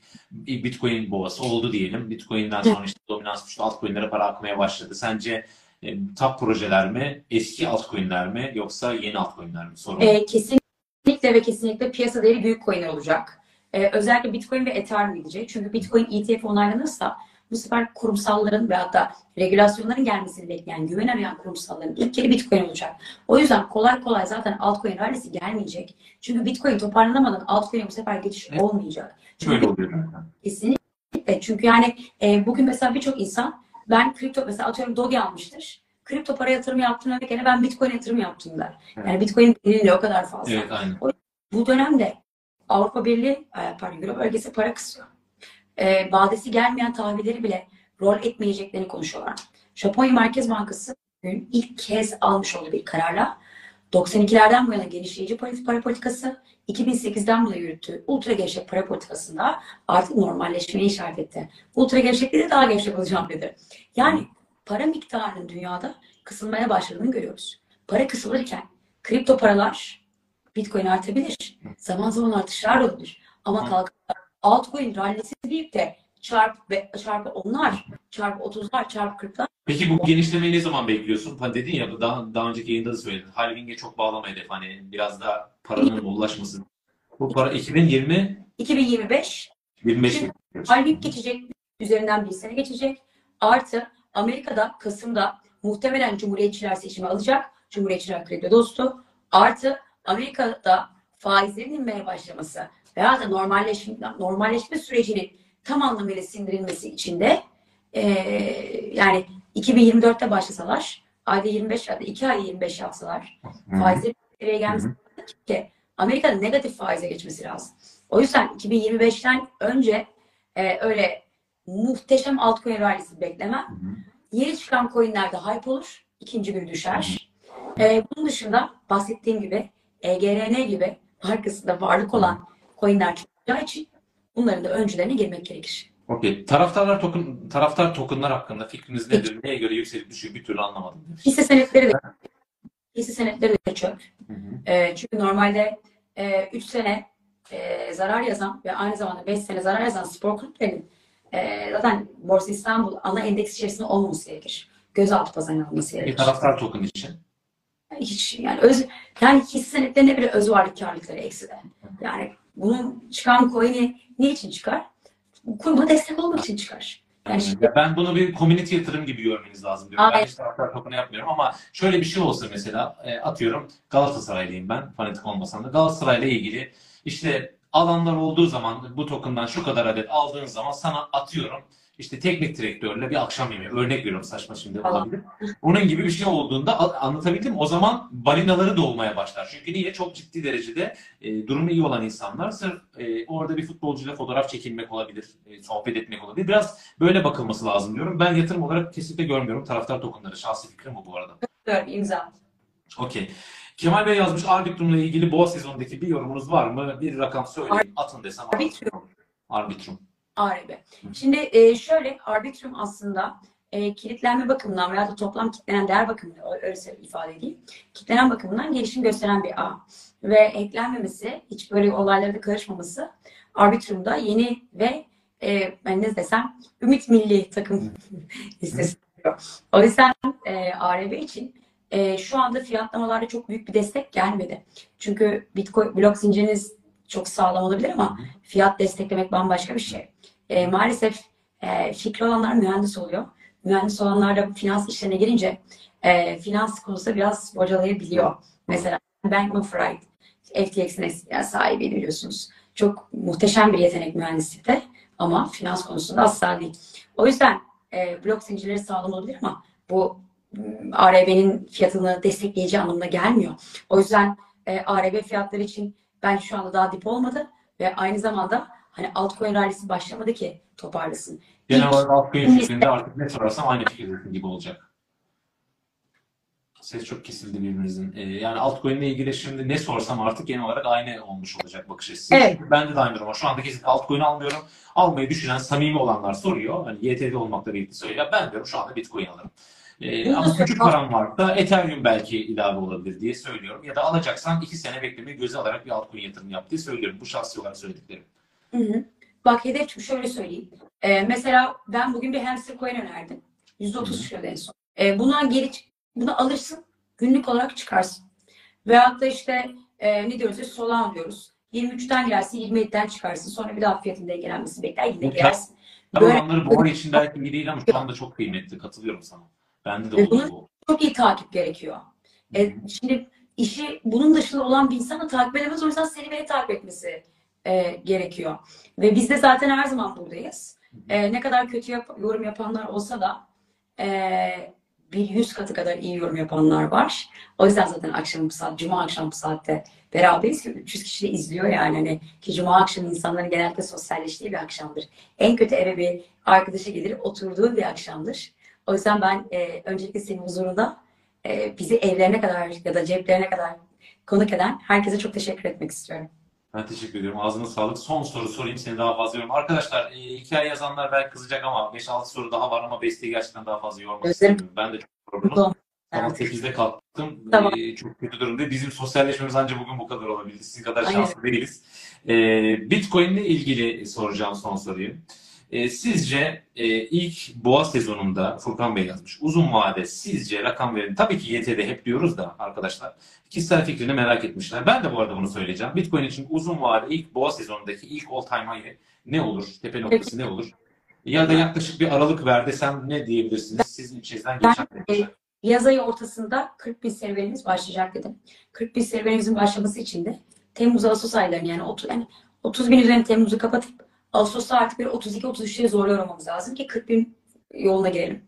ilk Bitcoin boğası oldu diyelim. Bitcoin'den sonra işte dominans düştü. Altcoin'lere para akmaya başladı. Sence e, top projeler mi? Eski altcoin'ler mi? Yoksa yeni altcoin'ler mi? Sorun. E, kesinlikle ve kesinlikle piyasa değeri büyük coinler olacak. E, özellikle Bitcoin ve Ethereum gidecek. Çünkü Bitcoin ETF onaylanırsa bu sefer kurumsalların ve hatta regülasyonların gelmesini bekleyen, güven arayan kurumsalların ilk kere Bitcoin olacak. O yüzden kolay kolay zaten altcoin rallisi gelmeyecek. Çünkü Bitcoin toparlanamadan altcoin'e bu sefer geçiş Evet. olmayacak. Çünkü Şöyle oluyor zaten. Kesinlikle. Çünkü yani e, bugün mesela birçok insan ben kripto mesela atıyorum Doge almıştır. Kripto para yatırım yaptığına gene ben Bitcoin yatırım yaptım der. Evet. Yani Bitcoin bilinirliği o kadar fazla. Evet aynen. Bu dönemde Avrupa Birliği, e, pardon Euro bölgesi para kısıyor. E, vadesi gelmeyen tahvilleri bile rol etmeyeceklerini konuşuyorlar. Japonya Merkez Bankası bugün ilk kez almış olduğu bir kararla 92'lerden bu yana genişleyici para, politikası, 2008'den bu yana yürüttüğü ultra gevşek para politikasında artık normalleşmeye işaret etti. Ultra gevşekliği de daha gevşek olacağım dedi. Yani para miktarının dünyada kısılmaya başladığını görüyoruz. Para kısılırken kripto paralar Bitcoin artabilir. Zaman zaman artışlar olabilir. Ama Hı. Altcoin rallisi deyip de çarp ve çarpı onlar, çarpı 30'lar, çarpı 40'lar Peki bu genişlemeyi ne zaman bekliyorsun? Hani dedin ya daha, daha önceki yayında da söyledin. Halving'e çok bağlama hedef. Hani biraz da paranın ulaşması. Bu para 2020 2025 25 Şimdi- halving geçecek, üzerinden bir sene geçecek. Artı Amerika'da Kasım'da muhtemelen Cumhuriyetçiler seçimi alacak. Cumhuriyetçiler kripto dostu. Artı Amerika'da faizlerin inmeye başlaması veya da normalleşme, normalleşme sürecinin tam anlamıyla sindirilmesi için de eee, yani 2024'te başlasalar ayda 25 ya da 2 ay 25 yapsalar faizlerin nereye gelmesi ki Amerika'da negatif faize geçmesi lazım. O yüzden 2025'ten önce e, öyle muhteşem altcoin rallisi beklemem. Yeni çıkan coinlerde hype olur. ikinci gün düşer. E, bunun dışında bahsettiğim gibi EGRN gibi arkasında varlık olan coinler çıkacağı için bunların da öncülerine girmek gerekir. Okey. Taraftarlar token, taraftar tokenlar hakkında fikriniz nedir? Neye göre yükselip düşüyor? Bir türlü anlamadım. Hisse senetleri de hisse senetleri de çöp. Hı hı. E, çünkü normalde 3 sene e, zarar yazan ve aynı zamanda 5 sene zarar yazan spor kulüplerinin e, zaten Borsa İstanbul ana endeks içerisinde olmaması gerekir. Gözaltı pazarına alınması gerekir. taraftar token için? Hiç yani öz yani hisse senetlerine bile öz varlık karlılıkları ekside. Yani bunun çıkan coin'i ne için çıkar? Kuruma destek olmak için çıkar. Yani şimdi ben bunu bir community yatırım gibi görmeniz lazım diyorum. Ben hiç taraftar token'ı yapmıyorum ama şöyle bir şey olsa mesela e, atıyorum Galatasaraylıyım ben fanatik olmasam da Galatasaray'la ilgili işte alanlar olduğu zaman bu token'dan şu kadar adet aldığın zaman sana atıyorum işte teknik direktörle bir akşam yemeği örnek veriyorum saçma şimdi olabilir. Onun gibi bir şey olduğunda anlatabildim mi? O zaman balinaları doğmaya başlar. Çünkü niye? Çok ciddi derecede e, durumu iyi olan insanlar sırf e, orada bir futbolcuyla fotoğraf çekilmek olabilir, e, sohbet etmek olabilir. Biraz böyle bakılması lazım diyorum. Ben yatırım olarak kesinlikle görmüyorum taraftar tokenları. Şahsi fikrim bu bu arada. diyorum imza. Okey. Kemal Bey yazmış Arbitrum'la ilgili boğa sezonundaki bir yorumunuz var mı? Bir rakam söyleyin. Atın desem. Arbitrum. Arbitrum. ARB. Şimdi e, şöyle Arbitrum aslında e, kilitlenme bakımından veya da toplam kilitlenen değer bakımından öyle ifade edeyim. Kilitlenen bakımından gelişim gösteren bir ağ. Ve eklenmemesi, hiç böyle olaylarda karışmaması Arbitrum'da yeni ve e, ben ne desem Ümit Milli takım *laughs* listesi. O yüzden e, ARB için e, şu anda fiyatlamalarda çok büyük bir destek gelmedi. Çünkü Bitcoin blok zinciriniz çok sağlam olabilir ama fiyat desteklemek bambaşka bir şey. E, maalesef e, fikri olanlar mühendis oluyor. Mühendis olanlar da finans işlerine girince e, finans konusunda biraz bocalayabiliyor. Mesela Bankman Fried, FTX'in yani sahibi biliyorsunuz. Çok muhteşem bir yetenek mühendislikte ama finans konusunda asla değil. O yüzden e, blok zincirleri sağlam olabilir ama bu ARB'nin fiyatını destekleyeceği anlamına gelmiyor. O yüzden e, ARB fiyatları için bence şu anda daha dip olmadı ve aynı zamanda hani altcoin rallisi başlamadı ki toparlasın. Genel olarak altcoin fikrinde artık ne sorarsam aynı fikirdesin gibi olacak. Ses çok kesildi birbirinizin. Ee, yani altcoin ile ilgili şimdi ne sorsam artık genel olarak aynı olmuş olacak bakış açısı. Evet. Ben de aynı durum. Şu anda kesinlikle altcoin almıyorum. Almayı düşünen samimi olanlar soruyor. Hani YTD olmakla birlikte söylüyor. Ben diyorum şu anda Bitcoin alırım. Ee, ama küçük param var da Ethereum belki ilave olabilir diye söylüyorum. Ya da alacaksan iki sene beklemeyi göze alarak bir altcoin yatırım yap diye söylüyorum. Bu şahsi olarak söylediklerim. Hı hı. Bak hedef şöyle söyleyeyim. Ee, mesela ben bugün bir hamster coin önerdim. %30 düşüyordu en son. Ee, buna geri bunu alırsın günlük olarak çıkarsın. Veyahut da işte e, ne diyoruz ya Solana diyoruz. 23'ten girersin 27'den çıkarsın. Sonra bir daha fiyatın dengelenmesini bekler yine Bu girersin. Tabii Böyle- onları boğa için belki iyi değil ama şu anda çok kıymetli. Katılıyorum sana. Bende de oldu bu. Çok iyi takip gerekiyor. E, şimdi işi bunun dışında olan bir insanı takip edemez. O yüzden seni beni takip etmesi e, gerekiyor. Ve biz de zaten her zaman buradayız. E, ne kadar kötü yap- yorum yapanlar olsa da e, bir yüz katı kadar iyi yorum yapanlar var. O yüzden zaten akşam bu saat, cuma akşam bu saatte beraberiz ki 300 kişi de izliyor yani. Hani, ki cuma akşamı insanların genellikle sosyalleştiği bir akşamdır. En kötü eve bir arkadaşı gelir oturduğu bir akşamdır. O yüzden ben e, öncelikle senin huzurunda e, bizi evlerine kadar ya da ceplerine kadar konuk eden herkese çok teşekkür etmek istiyorum. Ben teşekkür ediyorum. Ağzına sağlık. Son soru sorayım seni daha fazla yorma. Arkadaşlar e, hikaye yazanlar belki kızacak ama 5-6 soru daha var ama Beste'yi gerçekten daha fazla yormak istemiyorum. Ben de çok yorgunum. Sabah 8'de kalktım. Tamam. E, çok kötü durumda. Bizim sosyalleşmemiz ancak bugün bu kadar olabildi. Sizin kadar Aynen. şanslı değiliz. E, Bitcoin ile ilgili soracağım son soruyu. E, sizce e, ilk boğa sezonunda Furkan Bey yazmış. Uzun vade sizce rakam verin. Tabii ki YTD hep diyoruz da arkadaşlar. Kişisel fikrini merak etmişler. Ben de bu arada bunu söyleyeceğim. Bitcoin için uzun vade ilk boğa sezonundaki ilk all time high'ı ne olur? Tepe noktası ne olur? Ya da yaklaşık bir aralık ver desem ne diyebilirsiniz? Sizin içinizden geçen e, Yaz ayı ortasında 40 bin serüvenimiz başlayacak dedim. 40 bin serüvenimizin başlaması için de Temmuz Ağustos aylarını yani 30, yani 30 bin üzerine Temmuz'u kapatıp Ağustos'ta artık bir 32-33'lere zorluyor olmamız lazım ki 40 bin yoluna girelim.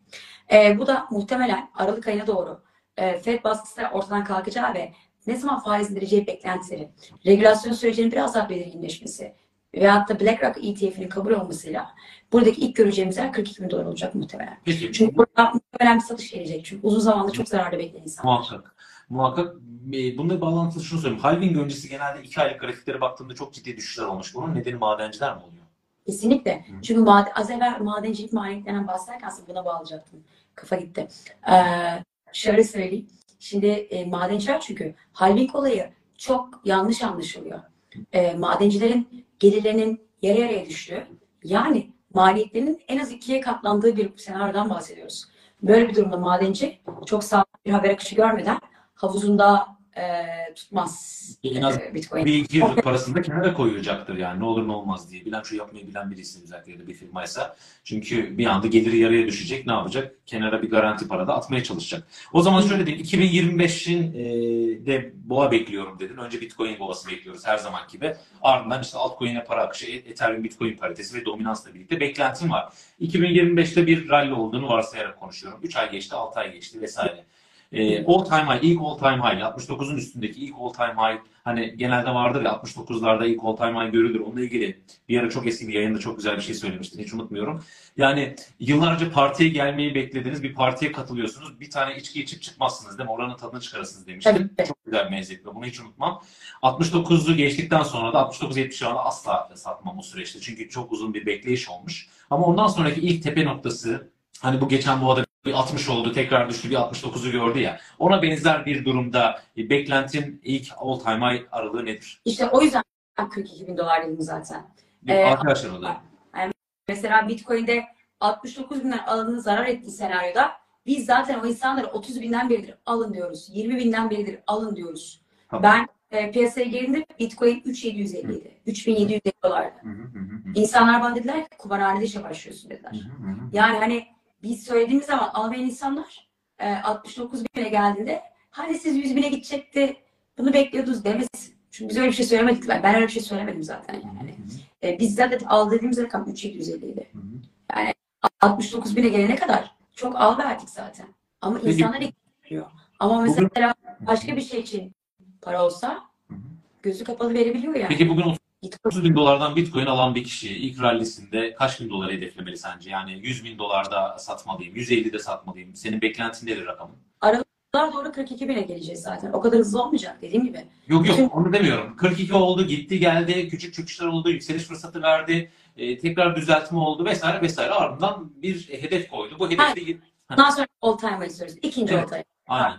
E, bu da muhtemelen Aralık ayına doğru e, Fed baskısı ortadan kalkacağı ve ne zaman faiz indireceği beklentileri, regülasyon sürecinin biraz daha belirginleşmesi veyahut da BlackRock ETF'inin kabul olmasıyla buradaki ilk göreceğimiz yer 42 bin dolar olacak muhtemelen. Peki Çünkü burada muhtemelen bir satış gelecek. Çünkü uzun zamandır çok zararda bekleyen insanlar. muhakkak. Muhakkak. E, Bununla bağlantılı şunu söyleyeyim. Halving öncesi genelde iki aylık grafiklere baktığımda çok ciddi düşüşler olmuş. Bunun nedeni madenciler mi oluyor? Kesinlikle. Hı. Çünkü mad az evvel madencilik maliyetlerinden bahsederken aslında buna bağlayacaktım. Kafa gitti. Ee, şöyle söyleyeyim. Şimdi e, madenciler çünkü halving olayı çok yanlış anlaşılıyor. E, madencilerin gelirlerinin yarı yarıya düştüğü yani maliyetlerinin en az ikiye katlandığı bir senaryodan bahsediyoruz. Böyle bir durumda madenci çok sağlıklı bir haber akışı görmeden havuzunda e, tutmaz En az e, Bitcoin. bir iki yıllık parasını da kenara koyacaktır yani ne olur ne olmaz diye. Bilanço yapmayı bilen birisi özellikle ya da bir firmaysa. Çünkü bir anda geliri yarıya düşecek. Ne yapacak? Kenara bir garanti para da atmaya çalışacak. O zaman şöyle diyeyim. 2025'in e, de boğa bekliyorum dedin. Önce Bitcoin boğası bekliyoruz her zaman gibi. Ardından işte altcoin'e para akışı, Ethereum Bitcoin paritesi ve dominansla birlikte beklentim var. 2025'te bir rally olduğunu varsayarak konuşuyorum. 3 ay geçti, 6 ay geçti vesaire. E, all time high, ilk all time high, 69'un üstündeki ilk all time high hani genelde vardır ya 69'larda ilk all time high görülür. Onunla ilgili bir ara çok eski bir yayında çok güzel bir şey söylemiştin. Hiç unutmuyorum. Yani yıllarca partiye gelmeyi beklediniz. Bir partiye katılıyorsunuz. Bir tane içki içip çıkmazsınız değil mi? Oranın tadını çıkarırsınız demiştin. Tabii. Çok güzel bir meziyet. Bunu hiç unutmam. 69'u geçtikten sonra da 69-70 anda asla satmam o süreçte. Çünkü çok uzun bir bekleyiş olmuş. Ama ondan sonraki ilk tepe noktası hani bu geçen boğada bir 60 oldu tekrar düştü bir 69'u gördü ya. Ona benzer bir durumda e, beklentin ilk all time high aralığı nedir? İşte o yüzden 42 bin dolar dedim zaten. Bir Ee, arkadaş aralığı. Mesela Bitcoin'de 69 binden alanını zarar ettiği senaryoda biz zaten o insanlara 30 binden beridir alın diyoruz. 20 binden beridir alın diyoruz. Tamam. Ben e, piyasaya girdiğimde Bitcoin 3750 idi. 3750 dolardı. Hı hı hı hı. İnsanlar bana dediler ki kumarhanede işe başlıyorsun dediler. Hı hı hı. Yani hani biz söylediğimiz zaman almayan insanlar e, 69 bine geldiğinde hani siz 100 bine gidecekti bunu bekliyordunuz demesin. Çünkü biz öyle bir şey söylemedik. Ben öyle bir şey söylemedim zaten yani. E, biz zaten al dediğimiz rakam 3750 idi. Hı hı. 69 bine gelene kadar çok al verdik zaten. Ama Peki. insanlar ekliyor. Ama Bugün- mesela başka bir şey için para olsa Hı hı. gözü kapalı verebiliyor yani. Peki bugün 30 bin dolardan Bitcoin alan bir kişi ilk rallisinde kaç bin doları hedeflemeli sence? Yani 100 bin dolarda satmalıyım, 150 de satmalıyım. Senin beklentin nedir rakamın? daha doğru 42 bine geleceğiz zaten. O kadar hızlı olmayacak dediğim gibi. Yok Bütün- yok onu demiyorum. 42 oldu, gitti geldi, küçük çöküşler oldu, yükseliş fırsatı verdi, e, tekrar düzeltme oldu vesaire vesaire. Ardından bir hedef koydu. Bu hedefi de... Ondan sonra all time istiyoruz. İkinci Evet. all time. Aynen.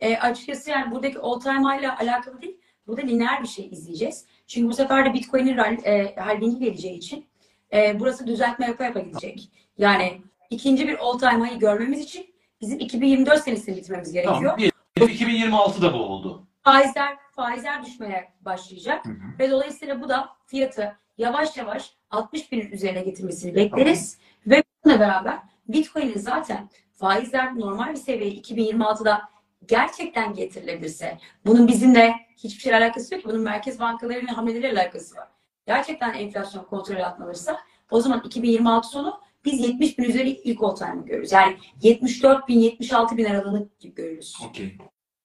E, açıkçası yani buradaki all time ile alakalı değil. Burada lineer bir şey izleyeceğiz. Çünkü bu sefer de Bitcoin'in e, halvingi geleceği için e, burası düzeltme yapa yapa gidecek. Yani ikinci bir all time high'ı görmemiz için bizim 2024 senesini bitirmemiz gerekiyor. Tamam. diyelim 2026'da bu oldu. Faizler faizler düşmeye başlayacak Hı hı. ve dolayısıyla bu da fiyatı yavaş yavaş 60 binin üzerine getirmesini bekleriz ve bununla beraber Bitcoin'in zaten faizler normal bir seviyeye 2026'da gerçekten getirilebilirse bunun bizimle hiçbir şeyle alakası yok ki bunun merkez bankalarının hamleleriyle alakası var. Gerçekten enflasyon kontrol altına alırsa o zaman 2026 sonu biz 70 bin üzeri ilk all time'ı görürüz. Yani 74 bin 76 bin aralığını görürüz. Okey.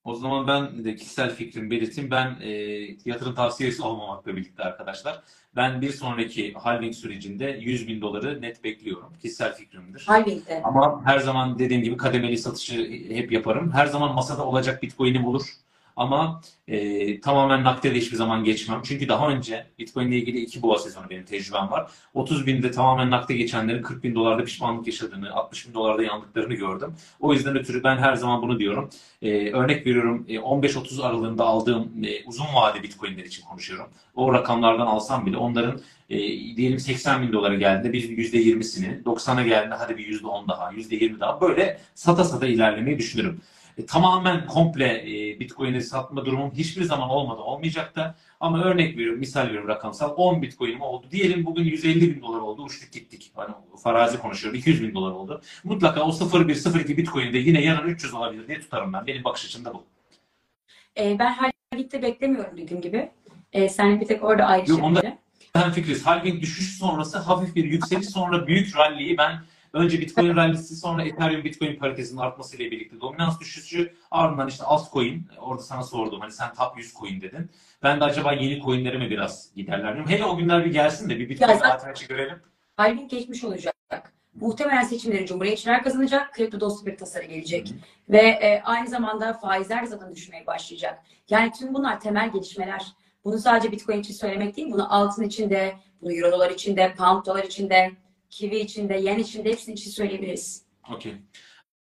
O zaman ben de kişisel fikrimi belirteyim. Ben e, yatırım tavsiyesi olmamakla birlikte arkadaşlar. Ben bir sonraki halving sürecinde 100 bin doları net bekliyorum. Kişisel fikrimdir. Halving'de. Ama her zaman dediğim gibi kademeli satışı hep yaparım. Her zaman masada olacak Bitcoin'im olur. Ama e, tamamen nakde de hiçbir zaman geçmem. Çünkü daha önce Bitcoin ile ilgili iki boğa sezonu benim tecrübem var. 30 binde tamamen nakde geçenlerin 40 bin dolarda pişmanlık yaşadığını, 60 bin dolarda yandıklarını gördüm. O yüzden ötürü ben her zaman bunu diyorum. E, örnek veriyorum e, 15-30 aralığında aldığım e, uzun vade Bitcoin'ler için konuşuyorum. O rakamlardan alsam bile onların e, diyelim 80 bin dolara geldiğinde bir %20'sini, 90'a geldiğinde hadi bir %10 daha, %20 daha böyle sata sata ilerlemeyi düşünürüm. E, tamamen komple e, Bitcoin'i satma durumum hiçbir zaman olmadı, olmayacak da. Ama örnek veriyorum, misal veriyorum rakamsal 10 Bitcoin'im oldu. Diyelim bugün 150 bin dolar oldu, uçtuk gittik. Hani farazi konuşuyorum, 200 bin dolar oldu. Mutlaka o 0.1, 0.2 Bitcoin'i de yine yarın 300 olabilir diye tutarım ben. Benim bakış açım da bu. E, ben Halving'de beklemiyorum dediğim gibi. E, seninle bir tek orada Yok, ayrışabilirim. onda- Ben fikriz. Halving düşüş sonrası hafif bir yükseliş sonra büyük rally'yi ben önce Bitcoin rallisi sonra Ethereum Bitcoin paritesinin artmasıyla birlikte dominans düşüşü ardından işte altcoin orada sana sordum hani sen top 100 coin dedin. Ben de acaba yeni coinlere mi biraz giderler diyorum. Hele o günler bir gelsin de bir Bitcoin ATH'i görelim. Halving geçmiş olacak. Muhtemelen seçimleri Cumhuriyetçiler kazanacak. Kripto dostu bir tasarı gelecek. Ve e, aynı zamanda faizler zaten düşmeye başlayacak. Yani tüm bunlar temel gelişmeler. Bunu sadece Bitcoin için söylemek değil, bunu altın için de, bunu Euro dolar için de, Pound dolar için de, Kiwi için de, Yen için de hepsinin için söyleyebiliriz. Okey.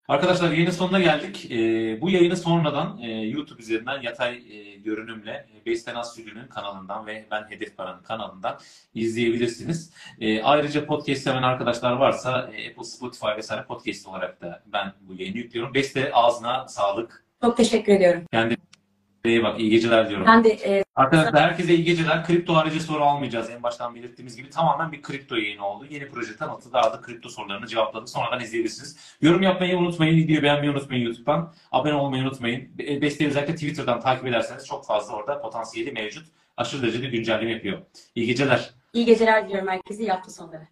Arkadaşlar yayının sonuna geldik. Ee, bu yayını sonradan e, YouTube üzerinden yatay e, görünümle e, Besten Stüdyo'nun kanalından ve ben Hedef Paran'ın kanalından izleyebilirsiniz. E, ayrıca podcast seven arkadaşlar varsa e, Apple, Spotify vesaire podcast olarak da ben bu yayını yüklüyorum. Beste ağzına sağlık. Çok teşekkür ediyorum. Kendine iyi bak. iyi geceler diyorum. Ben de e, Arkadaşlar herkese iyi geceler. Kripto harici soru almayacağız. En baştan belirttiğimiz gibi tamamen bir kripto yayını oldu. Yeni proje tanıtı daha da kripto sorularını cevapladık. Sonradan izleyebilirsiniz. Yorum yapmayı unutmayın. Videoyu beğenmeyi unutmayın YouTube'dan. Abone olmayı unutmayın. Be- Besteyi özellikle Twitter'dan takip ederseniz çok fazla orada potansiyeli mevcut. Aşırı derecede güncelleme yapıyor. İyi geceler. iyi geceler diliyorum herkese. İyi hafta sonları.